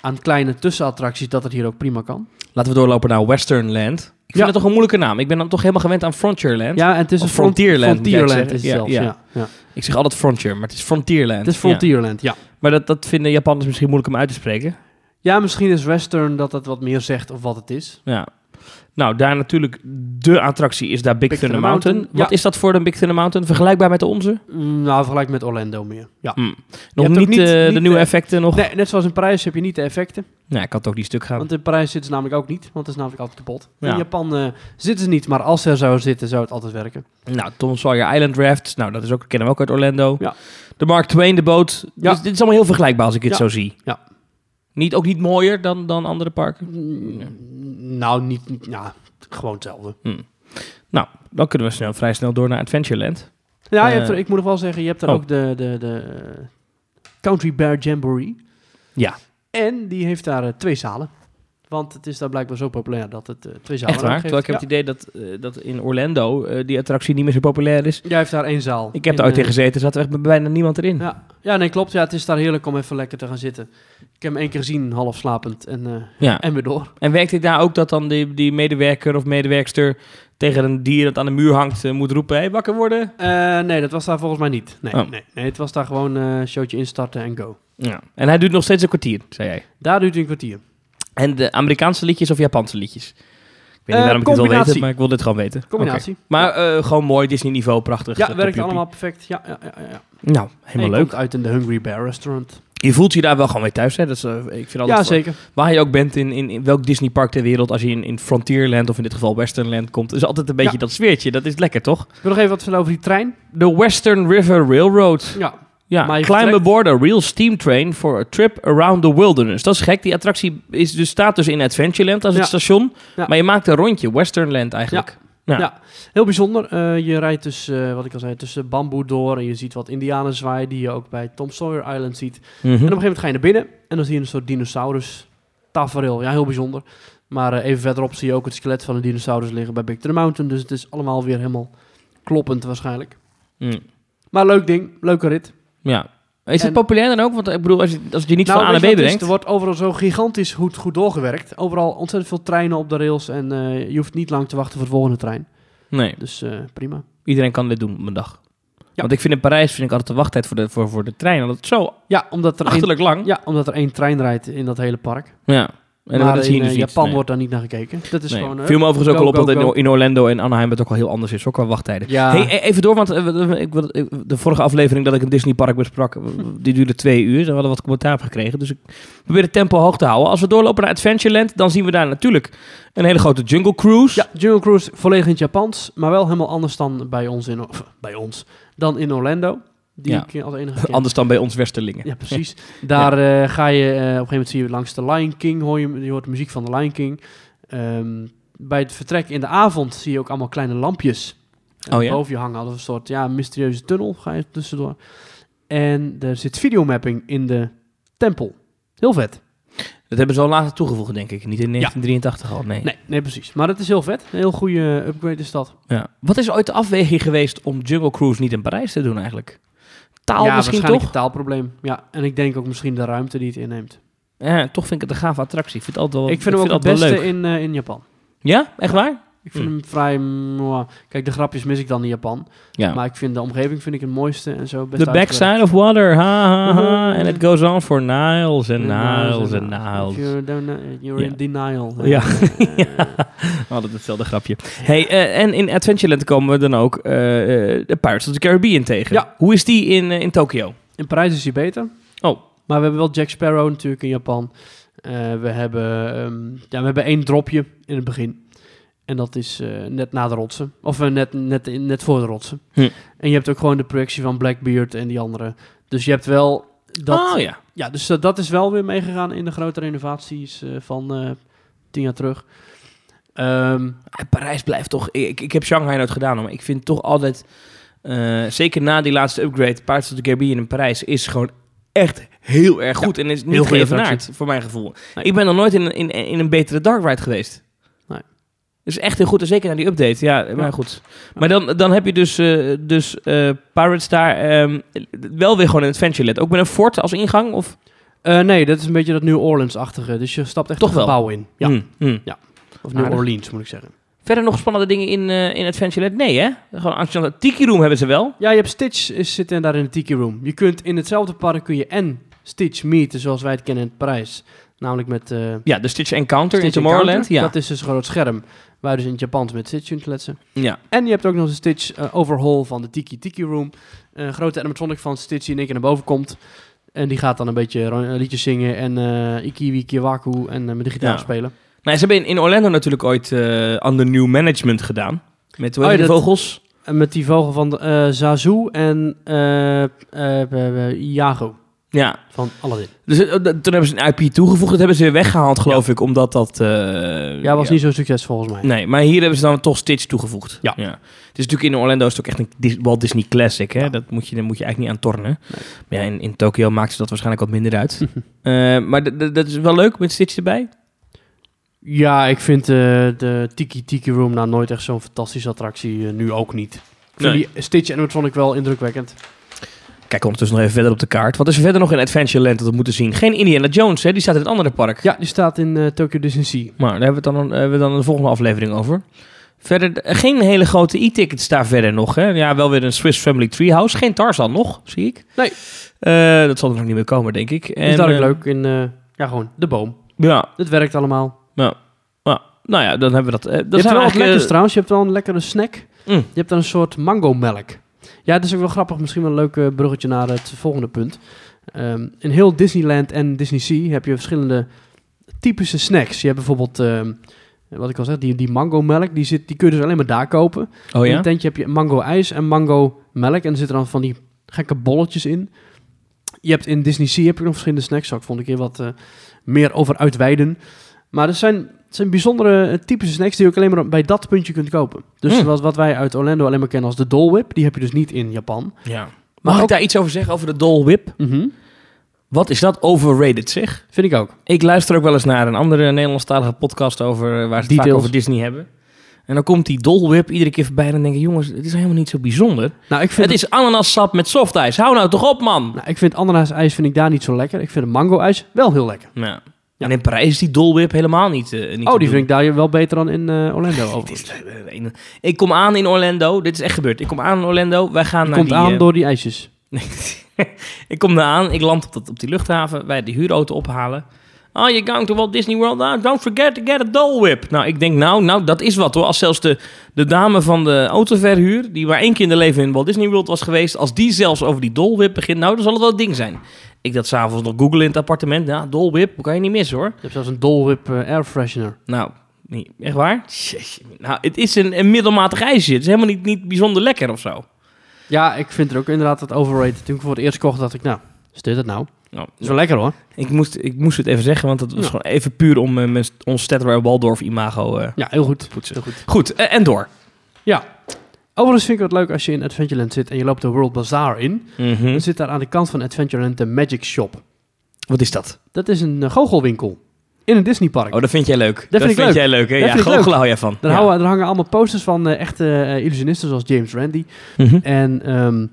aan kleine tussenattracties dat het hier ook prima kan. Laten we doorlopen naar Westernland. Ik vind Ja. het toch een moeilijke naam. Ik ben dan toch helemaal gewend aan Frontierland. Ja, en het is een front- Frontierland, Frontierland is zelfs, ja. ja. ja. Ik zeg altijd Frontier, maar het is Frontierland. Het is. Frontierland, ja. Maar dat, dat vinden Japanners misschien moeilijk om uit te spreken. Ja, misschien is Western dat het wat meer zegt of wat het is. Ja. Nou, daar natuurlijk de attractie is daar Big, Big Thunder Thunder Mountain. Mountain, Wat ja. is dat voor een Big Thunder Mountain? Vergelijkbaar met de onze? Nou, vergelijk met Orlando meer. Ja. Hm. Nog niet, niet- eh, de niet, nieuwe effecten nog? Nee, net zoals in Parijs heb je niet de effecten. Nee, ik had ook niet stuk gaan. Want in Parijs zitten ze namelijk ook niet, want het is namelijk altijd kapot. Ja. In Japan eh, zitten ze niet, maar als ze er zou zitten, zou het altijd werken. Nou, Tom Sawyer Island Raft. Nou, dat is ook, kennen we ook uit Orlando. Ja. De Mark Twain, de boot. Ja. Dus dit is allemaal heel vergelijkbaar als ik het zo zie. Ja. Niet, ook niet mooier dan, dan andere parken? Mm, Nou, niet, niet- ja, gewoon hetzelfde. Nou, dan kunnen we snel, vrij snel door naar Adventureland. Ja, Eh, er, ik moet nog wel zeggen, je hebt er oh. ook de, de, de eh, Country Bear Jamboree. Ja. En die heeft daar eh, twee zalen. Want het is daar blijkbaar zo populair dat het twee zalen Echt waar? Terwijl ik heb het idee dat, eh, dat in Orlando eh, die attractie niet meer zo populair is. Jij heeft daar één zaal. Ik heb daar ooit in gezeten, er zat er echt bijna niemand erin. Ja. ja, nee, klopt. Ja, het is daar heerlijk om even lekker te gaan zitten. Ik heb hem één keer gezien, half slapend. En, Ja. *laughs* en weer door. En werkt het daar ook dat dan die, die medewerker of medewerkster tegen een dier dat aan de muur hangt moet roepen, hey, wakker worden? Nee, dat was daar volgens mij niet. Nee, Oh. nee, nee het was daar gewoon showtje instarten en go. Ja. En hij duurt nog steeds een kwartier, zei jij. Daar duurt het een kwartier. En de Amerikaanse liedjes of Japanse liedjes? Ik weet niet Eh, waarom ik het wil combinatie. weten, maar ik wil dit gewoon weten. Combinatie. Maar eh, gewoon mooi, Disney-niveau, prachtig. Ja, eh, werkt allemaal perfect. Ja, ja, ja, ja. Nou, helemaal je leuk. komt uit in de Hungry Bear Restaurant. Je voelt je daar wel gewoon weer thuis. Hè? Dat is, eh, ik vind altijd Ja, zeker. Waar je ook bent, in, in, in welk Disneypark ter wereld, als je in, in Frontierland of in dit geval Westernland komt, is altijd een beetje Ja. dat sfeertje. Dat is lekker, toch? Ik wil nog even wat vertellen over die trein. De Western River Railroad. Ja, Ja, Maar climb vertrekt- aboard a real steam train for a trip around the wilderness. Dat is gek. Die attractie is dus, staat dus in Adventureland als het station. Ja. Maar je maakt een rondje, Westernland eigenlijk. Ja. Ja. heel bijzonder. Eh, je rijdt dus, eh, wat ik al zei, tussen bamboe door en je ziet wat indianen zwaaien die je ook bij Tom Sawyer Island ziet. Mhm. En op een gegeven moment ga je naar binnen en dan zie je een soort dinosaurus tafereel. Ja, heel bijzonder. Maar eh, even verderop zie je ook het skelet van een dinosaurus liggen bij Big Thunder Mountain. Dus het is allemaal weer helemaal kloppend waarschijnlijk. Mm. Maar leuk ding, leuke rit. Ja. Is het populair dan ook? Want ik bedoel, als je, als het je niet van A Nou, naar B het is? brengt. Er wordt overal zo gigantisch goed, goed doorgewerkt. Overal ontzettend veel treinen op de rails en eh, je hoeft niet lang te wachten voor de volgende trein. Nee, Dus eh, prima. iedereen kan dit doen op een dag. Want ik vind in Parijs vind ik altijd de wachttijd voor de, voor, voor de trein altijd zo Ja, omdat er, achterlijk lang. ja, omdat er één trein rijdt in dat hele park. Ja. En maar dat in eh. Japan Nee. wordt daar niet naar gekeken. Dat is Nee. gewoon... eh, Viel me overigens ook al op go, dat in, go. in Orlando en Anaheim het ook al heel anders is. Ook al wachttijden. Ja, Hey, e- even door, want eh, ik, de vorige aflevering dat ik een Disneypark besprak, die duurde twee uur. Daar hadden we wat commentaar gekregen. Dus ik probeer het tempo hoog te houden. Als we doorlopen naar Adventureland, dan zien we daar natuurlijk een hele grote Jungle Cruise. ja, Jungle Cruise volledig in het Japans, maar wel helemaal anders dan bij ons in, of, bij ons, dan in Orlando. Die Ja. ik als enige ken. Anders dan bij ons Westerlingen. Ja, precies. *laughs* Daar eh, ga je, eh, op een gegeven moment zie je langs de Lion King, hoor je, je hoort de muziek van de Lion King. Ehm, bij het vertrek in de avond zie je ook allemaal kleine lampjes eh, Oh ja? boven je hangen. Als een soort ja, mysterieuze tunnel ga je tussendoor. En er zit videomapping in de tempel. Heel vet. Dat hebben ze al later toegevoegd, denk ik. Niet in 1983 al, nee. Nee, nee, precies. Maar dat is heel vet. Een heel goede upgrade is dat. Ja. Wat is ooit de afweging geweest om Jungle Cruise niet in Parijs te doen eigenlijk? Taal ja, misschien waarschijnlijk toch? een taalprobleem. Ja, en ik denk ook misschien de ruimte die het inneemt. Ja, toch vind ik het een gave attractie. Ik vind het altijd wel, ik vind hem ook het beste leuk. in, eh, in Japan. Ja, echt waar? Ik vind hem vrij... mwah. Kijk, de grapjes mis ik dan in Japan. Ja. Maar ik vind de omgeving vind ik het mooiste en zo best The backside of water, ha ha ha. And it goes on for miles and miles and miles. You're, don't know- you're in denial. Ja. *laughs* Ja. Altijd hetzelfde grapje. Hey, eh, en in Adventureland komen we dan ook eh, eh, de Pirates of the Caribbean tegen. Ja. Hoe is die in, in Tokio? In Parijs is hij beter. Oh. Maar we hebben wel Jack Sparrow natuurlijk in Japan. Eh, we, hebben, ehm, ja, we hebben één dropje in het begin. En dat is eh, net na de rotsen. Of eh, net, net, net voor de rotsen. Hm. En je hebt ook gewoon de projectie van Blackbeard en die andere. Dus je hebt wel dat... oh ja. Ja, dus dat, dat is wel weer meegegaan in de grote renovaties eh, van tien jaar terug. Ehm, Parijs blijft toch... Ik, ik heb Shanghai nooit gedaan, maar ik vind toch altijd... zeker na die laatste upgrade, of the Caribbean in Parijs... is gewoon echt heel erg goed. en is niet geëvenaard, voor mijn gevoel. Nee. Ik ben nog nooit in, in, in een betere dark ride geweest. Dus echt heel goed. En zeker na die update. Ja, maar goed. Maar dan, dan heb je dus, eh, dus eh, Pirates daar ehm, wel weer gewoon een Adventureland. Ook met een fort als ingang? Of? eh, nee, dat is een beetje dat New Orleans-achtige. Dus je stapt echt Toch een wel? gebouw in. Ja, Hmm, hmm. of New Aardig. Orleans moet ik zeggen. Verder nog spannende dingen in, eh in Adventureland? Nee, hè? Gewoon Adventureland. Tiki Room hebben ze wel. Ja, je hebt Stitch is, zit in daar in de Tiki Room. Je kunt in hetzelfde park kun je en Stitch meeten zoals wij het kennen in Parijs. Namelijk met eh Ja, de Stitch Encounter Stitch in Tomorrowland. Encounter. Ja. Dat is dus gewoon het scherm waar dus in het Japans met Stitch kunt kletsen. ja. En je hebt ook nog een Stitch eh, overhaul van de Tiki Tiki Room. Een grote animatronic van Stitch die in één keer naar boven komt. En die gaat dan een beetje ro- liedjes zingen en eh Ikiwi Kiwaku en eh, met de gitaar Ja. spelen. Nou, ze hebben in, in Orlando natuurlijk ooit eh under new management gedaan. Met hoe Oh, ja, vogels? Met die vogel van de, eh, Zazu en eh, eh, eh, eh, Iago Ja. van Aladdin. Dus eh, toen hebben ze een IP toegevoegd. Dat hebben ze weer weggehaald, geloof ik. Omdat dat... eh, Ja, was niet zo'n succes volgens mij. Nee, maar hier hebben ze dan toch Stitch toegevoegd. Ja. Het is natuurlijk in Orlando is het ook echt een Walt Disney Classic. Hè? Dat moet je, daar moet je eigenlijk niet aan tornen. Maar ja, in, in Tokio maakt ze dat waarschijnlijk wat minder uit. *laughs* Eh, maar dat is wel leuk met Stitch erbij. Ja, ik vind de Tiki Tiki Room nou nooit echt zo'n fantastische attractie. nu ook niet. Ik Nee. die Stitch animatronic wel indrukwekkend. Kijk ondertussen nog even verder op de kaart. Wat is er verder nog in Adventureland dat we moeten zien? Geen Indiana Jones, hè? die staat in het andere park. Ja, die staat in eh, Tokyo Disney Sea. Maar daar hebben we het dan, hebben we dan de volgende aflevering over. Verder, eh, geen hele grote e-tickets daar verder nog. Hè? Ja, wel weer een Swiss Family Treehouse. Geen Tarzan nog, zie ik. Nee. Eh, dat zal er nog niet meer komen, denk ik. is dat ook leuk in, ja gewoon, de boom. Ja, Het werkt allemaal. ja. ja. Nou ja, dan hebben we dat. dat je hebt wel wat lekkers eh, trouwens. Je hebt wel een lekkere snack. Mm. Je hebt dan een soort mango melk. Ja, dat is ook wel grappig. Misschien wel een leuk eh, bruggetje naar het volgende punt. Ehm, in heel Disneyland en Disney Sea heb je verschillende typische snacks. Je hebt bijvoorbeeld, ehm, wat ik al zeg, die, die mango melk. Die, zit, die kun je dus alleen maar daar kopen. Oh In ja? een tentje heb je mango ijs en mango melk. En er zitten dan van die gekke bolletjes in. Je hebt in Disney Sea heb je nog verschillende snacks. Zou ik vond een keer wat eh, meer over uitweiden. Maar er zijn, het zijn bijzondere eh, typische snacks die je ook alleen maar bij dat puntje kunt kopen. Dus Hmm. wat, wat wij uit Orlando alleen maar kennen als de Dole Whip, die heb je dus niet in Japan. ja. Mag ook- ik daar iets over zeggen, over de Dole Whip? Mhm. Wat is dat overrated, zeg? Vind ik ook. Ik luister ook wel eens naar een andere Nederlandstalige podcast over, eh, waar ze het vaak Details. over Disney hebben. En dan komt die Dole Whip iedere keer voorbij en dan denk ik, jongens, het is helemaal niet zo bijzonder. Nou, ik vind, Het is ananassap met softijs. Hou nou toch op, man! nou, ik vind ananasijs vind ik daar niet zo lekker. Ik vind de mango ijs wel heel lekker. Ja. En in Parijs is die Dole Whip helemaal niet, eh niet Oh, die vind ik daar wel beter dan in eh, Orlando. Eh, ik kom aan in Orlando. Dit is echt gebeurd. Ik kom aan in Orlando. Wij gaan Je naar komt die, aan door die ijsjes. *laughs* ik kom daar aan. Ik land op, dat, op die luchthaven. Wij de huurauto ophalen. Oh, you're going to Walt Disney World? Ah, don't forget to get a Dole Whip. Nou, ik denk, nou, nou, dat is wat hoor. Als zelfs de, de dame van de autoverhuur, die maar één keer in de leven in Walt Disney World was geweest, als die zelfs over die Dole Whip begint, nou, dan zal het wel het ding zijn. Ik dat s'avonds nog googlen in het appartement. Ja, Dole Whip, kan je niet missen hoor. Je hebt zelfs een Dole Whip eh, air freshener. Nou, niet, echt waar? Jeetje. Nou, het is een, een middelmatig ijsje. Het is helemaal niet, niet bijzonder lekker of zo. Ja, ik vind het ook inderdaad het overrated. Toen ik voor het eerst kocht, dacht ik, nou, is dit het nou? Nou, Is wel lekker hoor. ik, moest, ik moest het even zeggen, want het was Ja. gewoon even puur om eh, mijn- ons Stedtware Waldorf imago eh Ja, heel goed. poetsen. Heel goed. Goed, en door. Ja. Overigens vind ik het leuk als je in Adventureland zit en je loopt de World Bazaar in. Mhm. Dan zit daar aan de kant van Adventureland de Magic Shop. Wat is dat? Dat is een uh, goochelwinkel in een Disneypark. Oh, dat vind jij leuk. vind ik leuk. jij leuk, hè? Dat ja, vind leuk. hou jij van. daar, ja. houden, daar hangen allemaal posters van eh, echte eh, illusionisten zoals James Randi. Mhm. En ehm,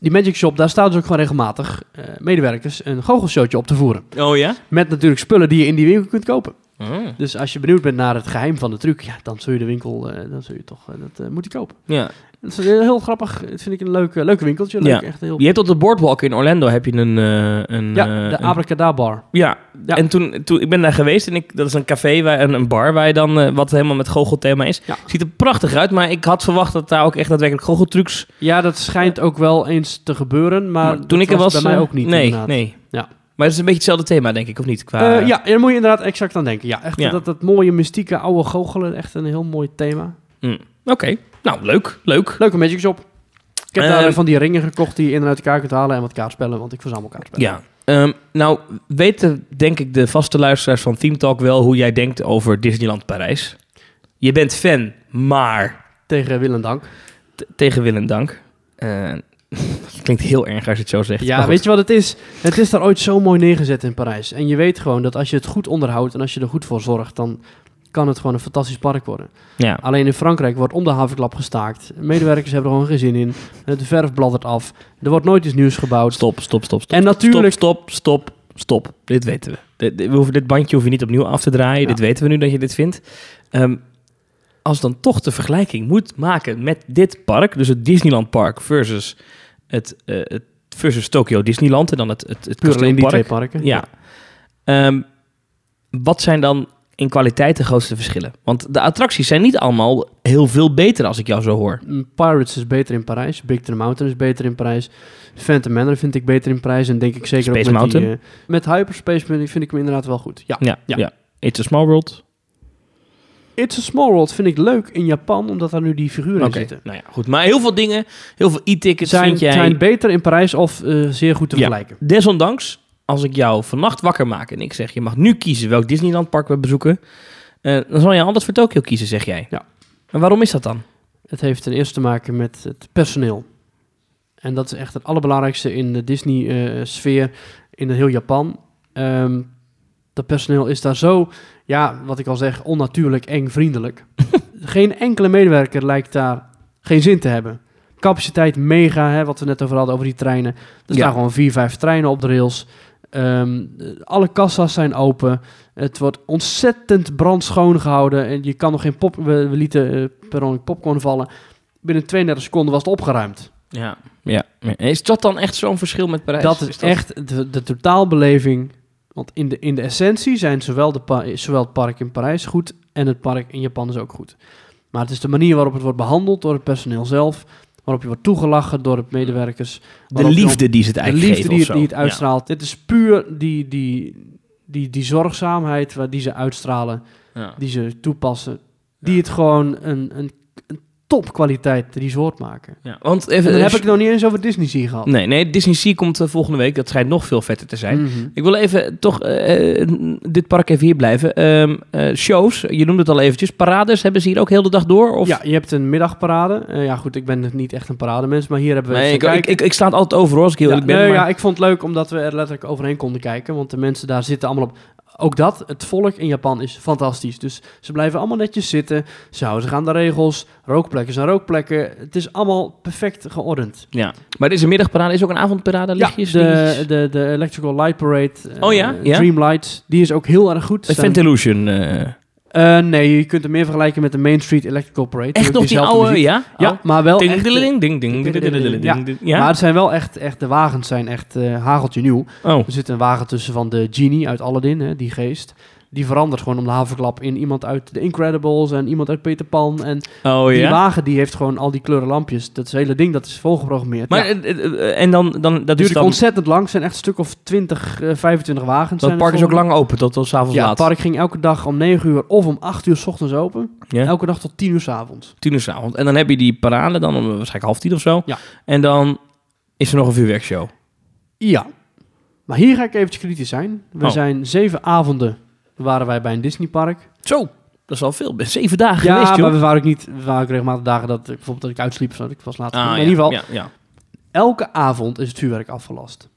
die Magic Shop, daar staan dus ook gewoon regelmatig eh, medewerkers een goochelshootje op te voeren. Oh ja? Met natuurlijk spullen die je in die winkel kunt kopen. Oh. Dus als je benieuwd bent naar het geheim van de truc, ja, dan zul je de winkel, eh, dan zul je toch eh, dat eh, moeten kopen. Ja. Dat is heel, grappig. Dat vind ik een leuk, leuk winkeltje. Leuk, Ja. echt heel... Je hebt op de Boardwalk in Orlando heb je een... een Ja, de Abracadabar. Ja, Ja. en toen, toen ik ben daar geweest en ik, dat is een café, waar, een, een bar waar je dan, wat helemaal met goochelthema is. Ja. Ziet er prachtig uit, maar ik had verwacht dat daar ook echt daadwerkelijk goocheltrucs... Ja, dat schijnt ook wel eens te gebeuren, maar, Maar toen dat ik er was... bij mij ook niet. Nee, nee. Ja. Maar het is een beetje hetzelfde thema, denk ik, of niet? Qua, Eh, ja, daar moet je inderdaad exact aan denken. Ja, echt Ja. Dat, dat mooie, mystieke, oude goochelen. Echt een heel mooi thema. hm. Oké, nou, leuk, leuk. Leuke Magic Shop. Ik heb Ehm, daar van die ringen gekocht die je in en uit elkaar kunt halen en wat kaartspellen, want ik verzamel kaartspellen. Ja. Ehm, nou, weten denk ik de vaste luisteraars van Team Talk wel hoe jij denkt over Disneyland Parijs. Je bent fan, maar Tegen Willem Dank. t- tegen wil en dank. Eh, *laughs* klinkt heel erg als je het zo zegt. Ja, weet je wat het is? Het is daar ooit zo mooi neergezet in Parijs. En je weet gewoon dat als je het goed onderhoudt en als je er goed voor zorgt, dan kan het gewoon een fantastisch park worden. Ja. Alleen in Frankrijk wordt om de havenklap gestaakt. Medewerkers hebben er gewoon geen zin in. De verf bladdert af. Er wordt nooit iets nieuws gebouwd. Stop, stop, stop, stop. En natuurlijk- Stop, stop, stop, stop. Dit weten we. Dit, dit- we hoeven, dit bandje hoef je niet opnieuw af te draaien. Ja. Dit weten we nu dat je dit vindt. Ehm, als dan toch de vergelijking moet maken met dit park, dus het Disneyland Park versus het, eh, het versus Tokyo Disneyland en dan het, het, het Puur alleen die twee parken. Ja. Ehm, wat zijn dan in kwaliteit de grootste verschillen? Want de attracties zijn niet allemaal heel veel beter als ik jou zo hoor. Mm, Pirates is beter in Parijs. Big Thunder Mountain is beter in Parijs. Phantom Manor vind ik beter in Parijs. En denk ik zeker Space ook met die, Mountain? eh, met Hyperspace vind ik- vind ik hem inderdaad wel goed. Ja. Ja, ja. Ja. It's a Small World. It's a Small World vind ik leuk in Japan, omdat daar nu die figuren zitten. nou ja, goed. Maar heel veel dingen, heel veel e-tickets Zijn, jij... zijn beter in Parijs of eh, zeer goed te Ja. vergelijken. Desondanks, als ik jou vannacht wakker maak en ik zeg... je mag nu kiezen welk Disneyland park we bezoeken... eh, dan zal je altijd voor Tokio kiezen, zeg jij. Ja. En waarom is dat dan? Het heeft ten eerste te maken met het personeel. En dat is echt het allerbelangrijkste in de Disney-sfeer in heel Japan. Ehm, dat personeel is daar zo, ja, wat ik al zeg, onnatuurlijk eng vriendelijk. *laughs* geen enkele medewerker lijkt daar geen zin te hebben. Capaciteit mega, hè, wat we net over hadden, over die treinen. Er Ja. staan gewoon vier, vijf treinen op de rails. Ehm, alle kassa's zijn open. Het wordt ontzettend brandschoon gehouden. En je kan nog geen pop... We, we lieten eh, per popcorn vallen. Binnen 32 seconden was het opgeruimd. Ja. ja. Is dat dan echt zo'n verschil met Parijs? dat is, echt de, de totaalbeleving. Want in de, in de essentie zijn zowel, de zowel het park in Parijs goed... en het park in Japan is ook goed. Maar het is de manier waarop het wordt behandeld door het personeel zelf... waarop je wordt toegelachen door de medewerkers... De liefde die ze het de eigenlijk liefde geven die of het, die het zo. uitstraalt. Dit is puur die, die, die, die zorgzaamheid waar die ze uitstralen, Ja. Die ze toepassen, die het gewoon een, een, een topkwaliteit resort maken. Ja. Want En even... dan heb ik het nog niet eens over Disney Sea gehad. Nee, nee, Disney Sea komt eh, volgende week. Dat schijnt nog veel vetter te zijn. Mhm. Ik wil even toch eh, eh, dit park even hier blijven. Ehm, eh, shows, je noemde het al eventjes. Parades hebben ze hier ook heel de dag door? Of? Ja, je hebt een middagparade. Ja, goed, ik ben niet echt een parademens, maar hier hebben we... Nee, ik, ik, ik, ik sta het altijd over hoor, als ik heel ja, ben. nee, maar- ja, ik vond het leuk omdat we er letterlijk overheen konden kijken. Want de mensen daar zitten allemaal op. Ook dat, het volk in Japan is fantastisch. Dus ze blijven allemaal netjes zitten. Ze houden zich aan de regels. Rookplekken zijn rookplekken. Het is allemaal perfect geordend. Ja. Maar er is een middagparade, is ook een avondparade, lichtjes? de, dingetjes? de, de Electrical Light Parade. eh, Oh ja? Ja? Dream Lights. Die is ook heel erg goed. Fentillusion. Eh. Nee, je kunt het meer vergelijken met de Main Street Electrical Parade. Echt nog die oude, muziek. ja? Ja, Oh. maar wel Ding, echt... ding, eh, ding, ding, Ja. Ja? Maar het zijn wel echt, echt de wagens zijn echt eh, hageltje nieuw. Oh, Er zit een wagen tussen van de genie uit Aladdin, hè, die geest. Die verandert gewoon om de havenklap in iemand uit The Incredibles en iemand uit Peter Pan. En oh die ja? wagen die heeft gewoon al die kleuren lampjes. Dat is hele ding, dat is volgeprogrammeerd. Maar, ja, eh, eh, eh, en dan, dan, dat het duurt dan... ontzettend lang. Het zijn echt een stuk of 20, eh, 25 wagens. Dat park het is ook lang open, tot, tot s'avonds Ja, laat. het park ging elke dag om 9 uur of om 8 uur s ochtends open. Ja? Elke dag tot 10 uur s avonds. Tien uur s'avonds. En dan heb je die parade dan om waarschijnlijk half tien of zo. Ja. En dan is er nog een vuurwerkshow. Ja. Maar hier ga ik eventjes kritisch zijn. We Oh. zijn zeven avonden waren wij bij een Disneypark. Zo, dat is al veel. Zeven dagen Ja, geweest, joh. maar we waren ook niet, we waren ook regelmatig dagen dat ik bijvoorbeeld dat ik uitsliep of zo, dat ik was laat. Ah, in ieder geval, Ja, ja. elke avond is het vuurwerk afgelast.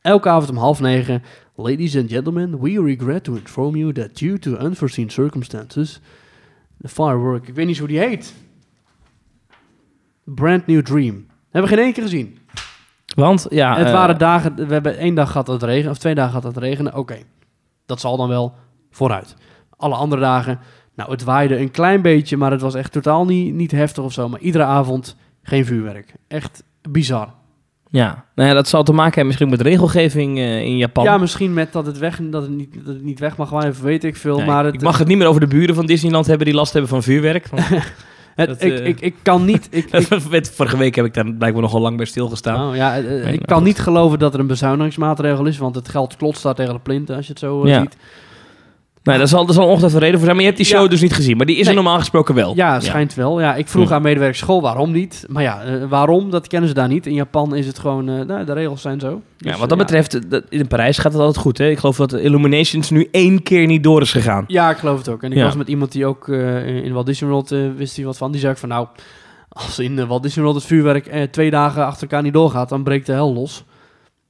Elke avond om half negen. Ladies and gentlemen, we regret to inform you that due to unforeseen circumstances, the firework, ik weet niet hoe die heet. Brand New Dream. Hebben we geen één keer gezien. Want, ja... het eh, waren dagen, we hebben één dag gehad dat het regenen, of twee dagen gehad dat het regenen. Oké, dat zal dan wel vooruit. Alle andere dagen, nou het waaide een klein beetje, maar het was echt totaal niet, niet heftig of zo. Maar iedere avond geen vuurwerk. Echt bizar. Ja, nou ja, dat zal te maken hebben misschien met regelgeving eh, in Japan. Ja, misschien met dat het, weg, dat het, niet, dat het niet weg mag waaien, weet ik veel. Nee, maar het, ik mag het niet meer over de buren van Disneyland hebben die last hebben van vuurwerk. *laughs* Het, dat, ik, eh, ik, ik kan niet... Ik, *laughs* Vorige week heb ik daar blijkbaar nogal lang bij stilgestaan. oh, ja, eh, ik maar kan niet geloven dat er een bezuinigingsmaatregel is, want het geld klotst daar tegen de plinten als je het zo eh, Ja. ziet. Nou, daar zal, daar zal ongetwijfeld een reden voor zijn. Maar je hebt die show Ja. dus niet gezien. Maar die is er Nee. normaal gesproken wel. Ja, schijnt wel. Ja, ik vroeg aan medewerkers school waarom niet. Maar ja, eh, waarom, dat kennen ze daar niet. In Japan is het gewoon, eh, nou, de regels zijn zo. Ja, Dus, wat dat betreft, eh, dat- in Parijs gaat het altijd goed. Hè? Ik geloof dat de Illuminations nu één keer niet door is gegaan. Ja, ik geloof het ook. En ik was met iemand die ook in Walt Disney World wist hij wat van. Die zei ook van, nou, als in Walt Disney World het vuurwerk twee dagen achter elkaar niet doorgaat, dan breekt de hel los.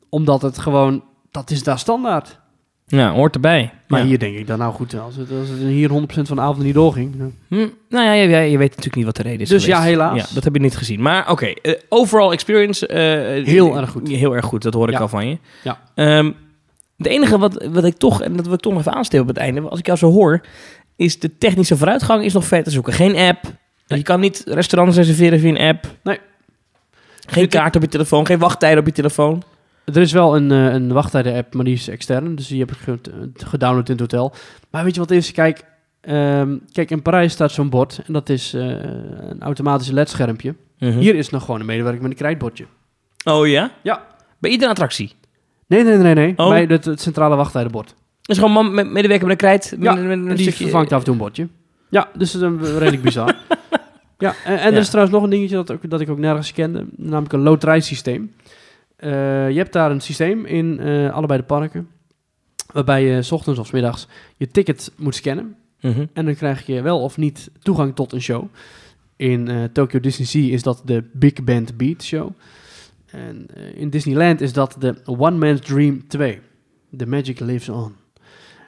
Omdat het gewoon, dat is daar standaard. Ja, hoort erbij. Maar Ja. hier denk ik dan, nou goed, als het, als het hier 100% van de avond niet doorging. nou, Hm, nou ja, je, je- weet natuurlijk niet wat de reden is Dus geweest. ja, helaas. Ja, dat heb je niet gezien. Maar oké, eh, overall experience... eh, Heel erg goed. Heel erg goed, dat hoor ik Ja. al van je. Ja. Ehm, het enige wat, wat ik toch, en dat wil ik toch nog even aanstellen op het einde, als ik jou zo hoor, is de technische vooruitgang is nog ver te zoeken. Geen app. Je kan niet restaurants reserveren via een app. Nee. Geen kaart op je telefoon, geen wachttijden op je telefoon. Er is wel een, eh, een wachttijden-app, maar die is extern. Dus die heb ik ge- gedownload in het hotel. Maar weet je wat het is? Kijk, ehm, kijk in Parijs staat zo'n bord. En dat is eh, een automatisch LED-schermpje. Mhm. Hier is nog gewoon een medewerker met een krijtbordje. Oh ja? Ja. Bij iedere attractie. Nee, nee, nee, nee. Oh. Bij het, het centrale wachttijdenbord. Is gewoon man met medewerker met een krijt. Ja, met, met een En die stukje- vervangt af en toe een bordje. Ja, dus dat is een, redelijk bizar. *laughs* ja, en, en Ja. er is trouwens nog een dingetje dat, ook, dat ik ook nergens kende. Namelijk een loterijsysteem. Eh, je hebt daar een systeem in eh, allebei de parken. Waarbij je 's ochtends of 's middags je ticket moet scannen. Mhm. En dan krijg je wel of niet toegang tot een show. In eh, Tokyo Disney Sea is dat de Big Band Beat Show. En eh, in Disneyland is dat de One Man's Dream 2. The Magic Lives On.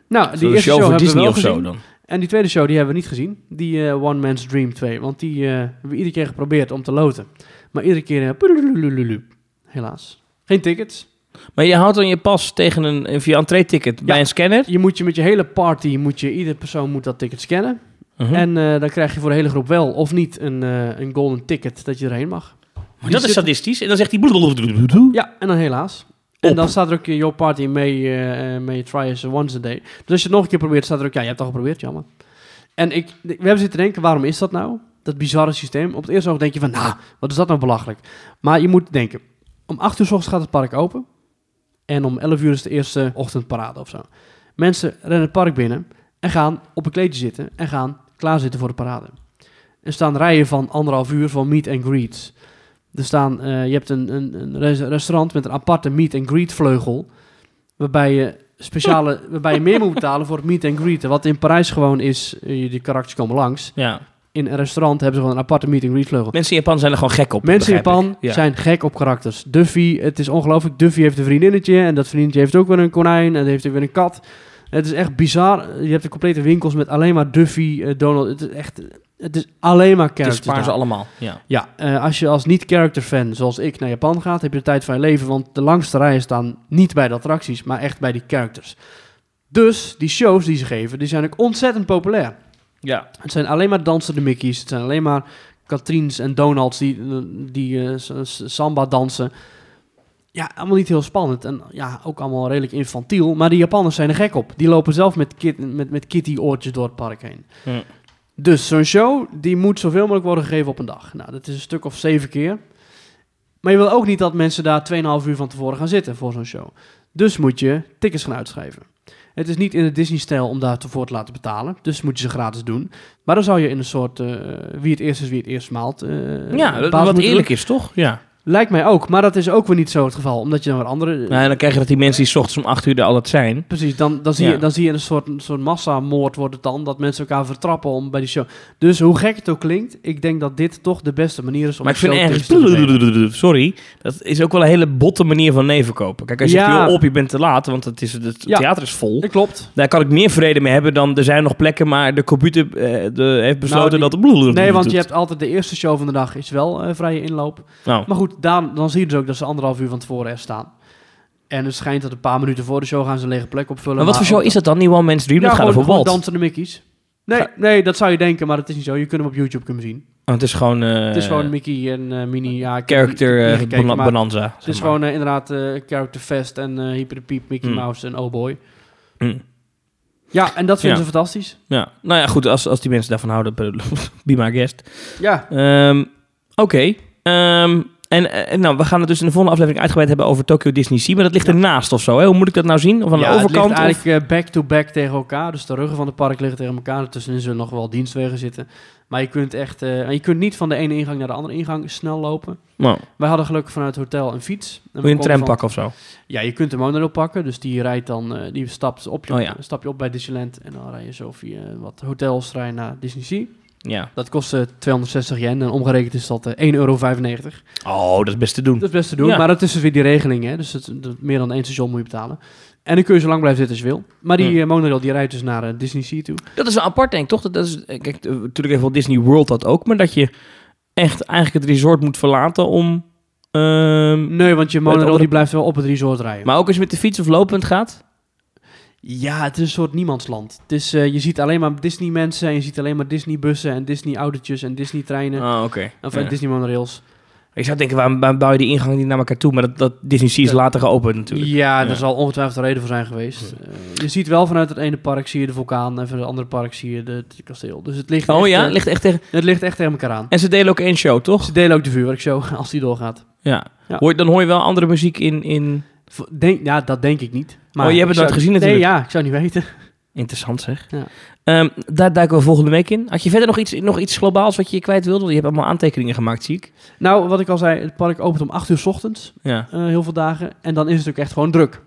Nou, die Zo'n eerste show hebben Disney we of wel zo gezien. dan. En die tweede show die hebben we niet gezien. Die eh, One Man's Dream 2. Want die eh, hebben we iedere keer geprobeerd om te loten. Maar iedere keer... eh, helaas. Geen tickets. Maar je houdt dan je pas tegen een, een via entree-ticket bij een scanner. Je moet je met je hele party... Moet je, iedere persoon moet dat ticket scannen. Mhm. En eh, dan krijg je voor de hele groep wel of niet een, eh, een golden ticket dat je erheen mag. Maar Die dat is sadistisch. En dan zegt hij... Ja, en dan helaas. En dan staat er ook your party may, eh, may try us once a day. Dus als je het nog een keer probeert, staat er ook, ja, je hebt het al geprobeerd, jammer. En ik, we hebben zitten denken, waarom is dat nou? Dat bizarre systeem. Op het eerste oog denk je van, nou, wat is dat nou belachelijk? Maar je moet denken, om 8 uur s ochtends gaat het park open. En om 11 uur is de eerste ochtendparade of zo. Mensen rennen het park binnen en gaan op een kleedje zitten en gaan klaarzitten voor de parade. Er staan rijen van anderhalf uur voor meet and greets. Er staan, eh, je hebt een, een, een res- restaurant met een aparte meet and greet vleugel. Waarbij je, speciale, *laughs* waarbij je meer moet betalen voor het meet and greet. Wat in Parijs gewoon is, eh, die karakters komen langs. Ja. In een restaurant hebben ze gewoon een aparte meet and greet vleugel. Mensen in Japan zijn er gewoon gek op. Mensen in Japan. Ja. zijn gek op karakters. Duffy, het is ongelooflijk. Duffy heeft een vriendinnetje en dat vriendinnetje heeft ook weer een konijn en heeft ook weer een kat. Het is echt bizar. Je hebt de complete winkels met alleen maar Duffy, eh, Donald. Het is echt, het is alleen maar Het characters. waar ze daar. allemaal. Ja. Ja, eh, als je als niet-character fan zoals ik naar Japan gaat, heb je de tijd van je leven. Want de langste rijen staan niet bij de attracties, maar echt bij die characters. Dus die shows die ze geven, die zijn ook ontzettend populair. Ja. Het zijn alleen maar dansende Mickey's. Het zijn alleen maar Katriens en Donalds die, die eh, samba dansen. Ja, allemaal niet heel spannend. En ja, ook allemaal redelijk infantiel. Maar die Japanners zijn er gek op. Die lopen zelf met, kit, met, met kitty-oortjes door het park heen. Hm. Dus zo'n show, die moet zoveel mogelijk worden gegeven op een dag. Nou, dat is een stuk of zeven keer. Maar je wil ook niet dat mensen daar 2,5 uur van tevoren gaan zitten voor zo'n show. Dus moet je tickets gaan uitschrijven. Het is niet in de Disney-stijl om daarvoor te laten betalen. Dus moet je ze gratis doen. Maar dan zou je in een soort eh, wie het eerst is, wie het eerst maalt. eh, Ja, wat eerlijk doen. is, toch? Ja. Lijkt mij ook. Maar dat is ook weer niet zo het geval. Omdat je dan weer andere... Nou, en dan krijg je dat die mensen die 's ochtends om 8 uur er altijd zijn. Precies, dan, dan, zie Ja. je, dan zie je een soort, een soort massamoord wordt het dan. Dat mensen elkaar vertrappen om bij die show. Dus hoe gek het ook klinkt, ik denk dat dit toch de beste manier is om Maar ik vind ergens... *laughs* Sorry. Dat is ook wel een hele botte manier van nee verkopen. Kijk, als je Ja. zegt, joh, op, je bent te laat, want het, is, het Ja. theater is vol. Dat klopt. Daar kan ik meer vrede mee hebben dan er zijn nog plekken, maar de computer eh, de, heeft besloten Nou, dat... de *laughs* Nee, want je hebt altijd de eerste show van de dag is wel eh, vrije inloop. Nou, Maar goed, dan, dan zie je dus ook dat ze anderhalf uur van tevoren er staan. En het schijnt dat een paar minuten voor de show gaan ze een lege plek opvullen. maar wat voor show is dat dan? Die One Man's Dream? Ja, dat gaat over Walt. dansende Mickey's. Nee, Ga- nee, dat zou je denken, maar dat is niet zo. Je kunt hem op YouTube kunnen zien. Oh, het is gewoon... eh, het is gewoon Mickey en eh Minnie. Ja, Character niet- eh, niet gekeken, bonanza. Het is gewoon eh, inderdaad eh, Character Fest en eh Hyper de Piep, Mickey Mm. Mouse en Oh Boy. Mm. Ja, en dat vinden Ja. ze fantastisch. Ja, nou ja, goed. Als, als die mensen daarvan houden, *laughs* be my guest. Ja, Ehm, Oké. Ehm, En eh, nou, we gaan het dus in de volgende aflevering uitgebreid hebben over Tokyo Disney Sea. Maar dat ligt ernaast of zo. Hè? Hoe moet ik dat nou zien? Of aan ja, de overkant? Het ligt eigenlijk eh, back-to-back tegen elkaar. Dus de ruggen van het park liggen tegen elkaar. Tussenin zullen nog wel dienstwegen zitten. Maar je kunt echt... eh, je kunt niet van de ene ingang naar de andere ingang snel lopen. Nou, Wij hadden gelukkig vanuit het hotel een fiets. En wil je een tram van- pakken of zo? Ja, je kunt de monorail pakken. Dus die rijdt dan... eh, die stapt op, je, Oh ja. stap je op bij Disneyland. En dan rij je zo via wat hotels naar Disney Sea. Ja. Dat kost eh, 260 yen. En omgerekend is dat eh 1,95 euro. Oh, dat is best te doen. Dat is best te doen. Ja. Maar dat is dus weer die regeling. Hè? Dus het, dat- meer dan één station moet je betalen. En dan kun je zo lang blijven zitten als je wil. Maar die Hmm. eh, monorail die rijdt dus naar eh, Disney Sea toe. Dat is wel apart, denk ik, toch? Dat, dat is, eh, kijk, eh, natuurlijk heeft wel Disney World dat ook. Maar dat je echt eigenlijk het resort moet verlaten om... ehm, Nee, want je monorail andere- die blijft wel op het resort rijden. maar ook als je met de fiets of lopend gaat? Ja, het is een soort niemandsland. Het is, eh, je ziet alleen maar Disney mensen en je ziet alleen maar Disney bussen en Disney autootjes en Disney treinen. Ah, oké. Of eh, Ja. Disney monorails. Ik zou denken, waarom, waarom bouw je die ingang niet naar elkaar toe? Maar dat, dat Disney Sea is later geopend natuurlijk. Ja, Ja. daar zal ongetwijfeld een reden voor zijn geweest. Eh, je ziet wel vanuit het ene park zie je de vulkaan en van het andere park zie je de, het kasteel. Dus het ligt, Oh echt, ja, eh, ligt echt tegen... het ligt echt tegen elkaar aan. En ze delen ook één show, toch? Ze delen ook de vuurwerkshow *laughs* als die doorgaat. Ja. Ja. Hoor, dan hoor je wel andere muziek in... in... Denk, ja, dat denk ik niet. Oh, je hebt het nooit gezien natuurlijk. Nee, ja, ik zou niet weten. Interessant zeg. Ja. Ehm, daar duiken we volgende week in. Had je verder nog iets, nog iets globaals wat je kwijt wilde? Want je hebt allemaal aantekeningen gemaakt, zie ik. Nou, wat ik al zei, het park opent om 8 uur 's ochtends, Ja. eh, heel veel dagen. En dan is het ook echt gewoon druk.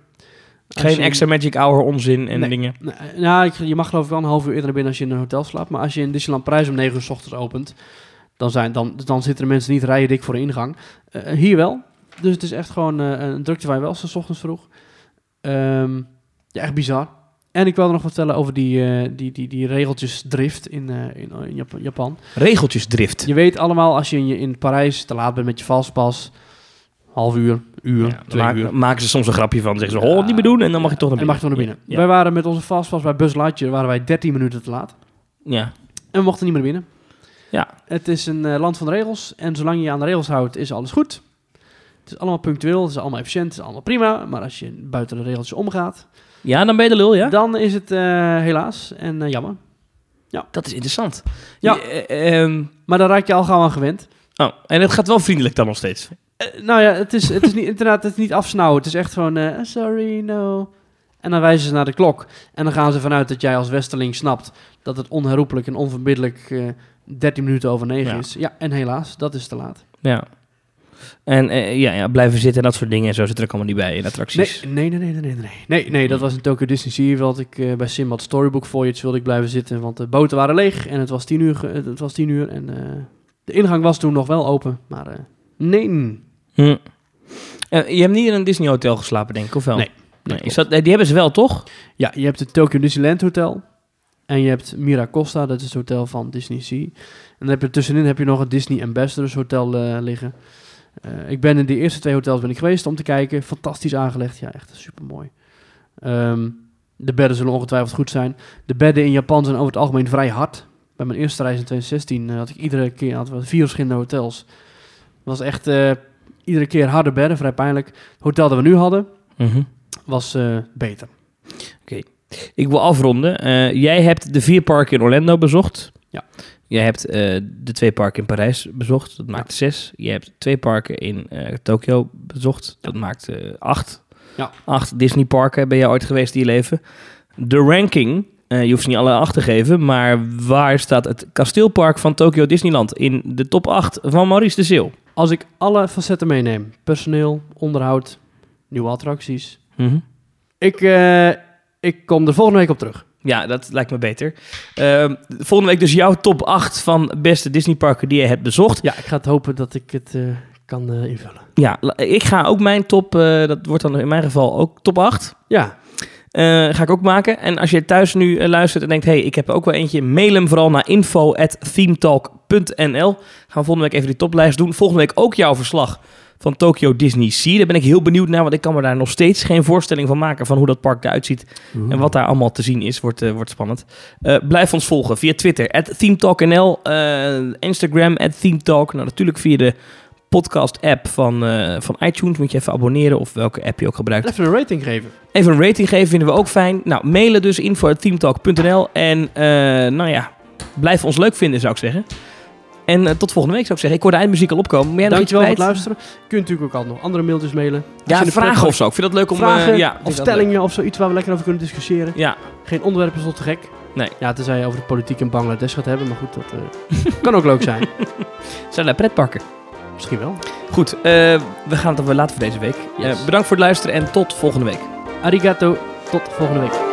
Geen je- extra Magic Hour onzin en Nee. dingen. Nou, Nou, je mag geloof ik wel een half uur eerder naar binnen als je in een hotel slaapt. Maar als je in Disneyland Parijs om 9 uur 's ochtends opent, dan, zijn, dan, dan zitten de mensen niet rijen dik voor de ingang. Eh, hier wel. Dus het is echt gewoon eh, een drukte waar je wel 's ochtends vroeg. Ehm, ja, echt bizar. En ik wilde nog wat vertellen over die, eh, die, die, die regeltjesdrift in, eh, in, in Jap- Japan. Regeltjesdrift. Je weet allemaal, als je in, je- in Parijs te laat bent met je valspas, half uur, uur, Ja, twee maak- uur. maken ze soms een grapje van. Zeggen ze, oh, niet meer doen. En dan mag je toch naar En binnen. mag je toch naar binnen. Ja. Wij waren met onze fastpass bij Bus Lightyear, waren wij 13 minuten te laat. Ja. En we mochten niet meer binnen. Ja. Het is een eh, land van de regels. En zolang je je aan de regels houdt, is alles goed. Het is allemaal punctueel, het is allemaal efficiënt, het is allemaal prima. Maar als je buiten de regeltjes omgaat, ja, dan ben je de lul, ja? dan is het eh, helaas en eh, jammer. Dat is interessant. Ja. Eh, ehm, Maar daar raak je al gauw aan gewend. oh, en het gaat wel vriendelijk dan nog steeds. Nou ja, het is, het is niet, inderdaad het is niet afsnauwen. Het is echt gewoon, sorry, no. En dan wijzen ze naar de klok. En dan gaan ze vanuit dat jij als Westerling snapt dat het onherroepelijk en onverbiddelijk eh 13 minuten over 9 Ja. is. Ja, en helaas, dat is te laat. Ja. En eh, ja, ja, blijven zitten en dat soort dingen en zo zit er ook allemaal niet bij in attracties. Nee, nee, nee, nee, nee, nee. Nee, nee, dat was in Tokyo Disney Sea. Wilde ik eh, bij Simbad Storybook Voyage wilde ik blijven zitten, want de boten waren leeg en het was tien uur. Het was tien uur en eh, de ingang was toen nog wel open, maar eh, nee. Hm. Je hebt niet in een Disney hotel geslapen, denk ik, of wel? Nee, Nee, klopt. is dat, die hebben ze wel, toch? Ja, je hebt het Tokyo Disneyland Hotel en je hebt Miracosta, dat is het hotel van Disney Sea. En dan heb je tussenin heb je nog het Disney Ambassadors Hotel liggen. Eh, ik ben in de eerste twee hotels ben ik geweest om te kijken. Fantastisch aangelegd, ja, echt super mooi. de bedden zullen ongetwijfeld goed zijn. De bedden in Japan zijn over het algemeen vrij hard. Bij mijn eerste reis in 2016 eh, had ik iedere keer we vier verschillende hotels. Het was echt eh, iedere keer harde bedden, vrij pijnlijk. Het hotel dat we nu hadden Mhm. was beter. Ik wil afronden. Jij hebt de vier parken in Orlando bezocht. Ja. Jij hebt eh, de twee parken in Parijs bezocht. Dat maakt zes. Je hebt twee parken in eh Tokio bezocht. Dat maakt eh, acht. Ja. Acht Disney parken ben je ooit geweest in je leven. De ranking, je hoeft ze niet alle acht te geven, maar waar staat het kasteelpark van Tokyo Disneyland in de top 8 van Maurice de Zeeuw? Als ik alle facetten meeneem, personeel, onderhoud, nieuwe attracties, Mhm. ik, ik kom er volgende week op terug. Ja, dat lijkt me beter. Ehm, volgende week dus jouw top 8 van beste Disneyparken die je hebt bezocht. Ja, ik ga het hopen dat ik het eh, kan eh, invullen. Ja, ik ga ook mijn top, eh, dat wordt dan in mijn geval ook top 8. Ja, ga ik ook maken. En als je thuis nu luistert en denkt, hey, ik heb er ook wel eentje, mail hem vooral naar info.themetalk.nl. Gaan we volgende week even die toplijst doen. Volgende week ook jouw verslag van Tokyo Disney Sea. Daar ben ik heel benieuwd naar, want ik kan me daar nog steeds geen voorstelling van maken van hoe dat park eruit ziet. En wat daar allemaal te zien is, wordt, eh, wordt spannend. Eh, blijf ons volgen via Twitter, at ThemeTalkNL, eh, Instagram, ThemeTalk. Nou, natuurlijk via de podcast-app van, van iTunes moet je even abonneren of welke app je ook gebruikt. even een rating geven. Even een rating geven vinden we ook fijn. Nou, mailen dus info.themetalk.nl en eh, nou ja, blijf ons leuk vinden zou ik zeggen. En eh, tot volgende week zou ik zeggen. Ik hoor de eindmuziek al opkomen. Maar jij nog iets Dankjewel voor het luisteren. Je kunt natuurlijk ook altijd nog andere mailtjes mailen. Als Ja, vragen of zo. Ik vind dat leuk om... eh, Vragen ja, ik vind of stellingen of zoiets waar we lekker over kunnen discussiëren. Ja, Geen onderwerp is tot te gek. Nee. Ja, tenzij je over de politiek in Bangladesh gaat hebben. Maar goed, dat eh, *laughs* kan ook leuk zijn. *laughs* zijn daar pretparken. Misschien wel. Goed, eh, we gaan het er weer laten voor deze week. Yes. Eh, bedankt voor het luisteren en tot volgende week. Arigato. Tot volgende week.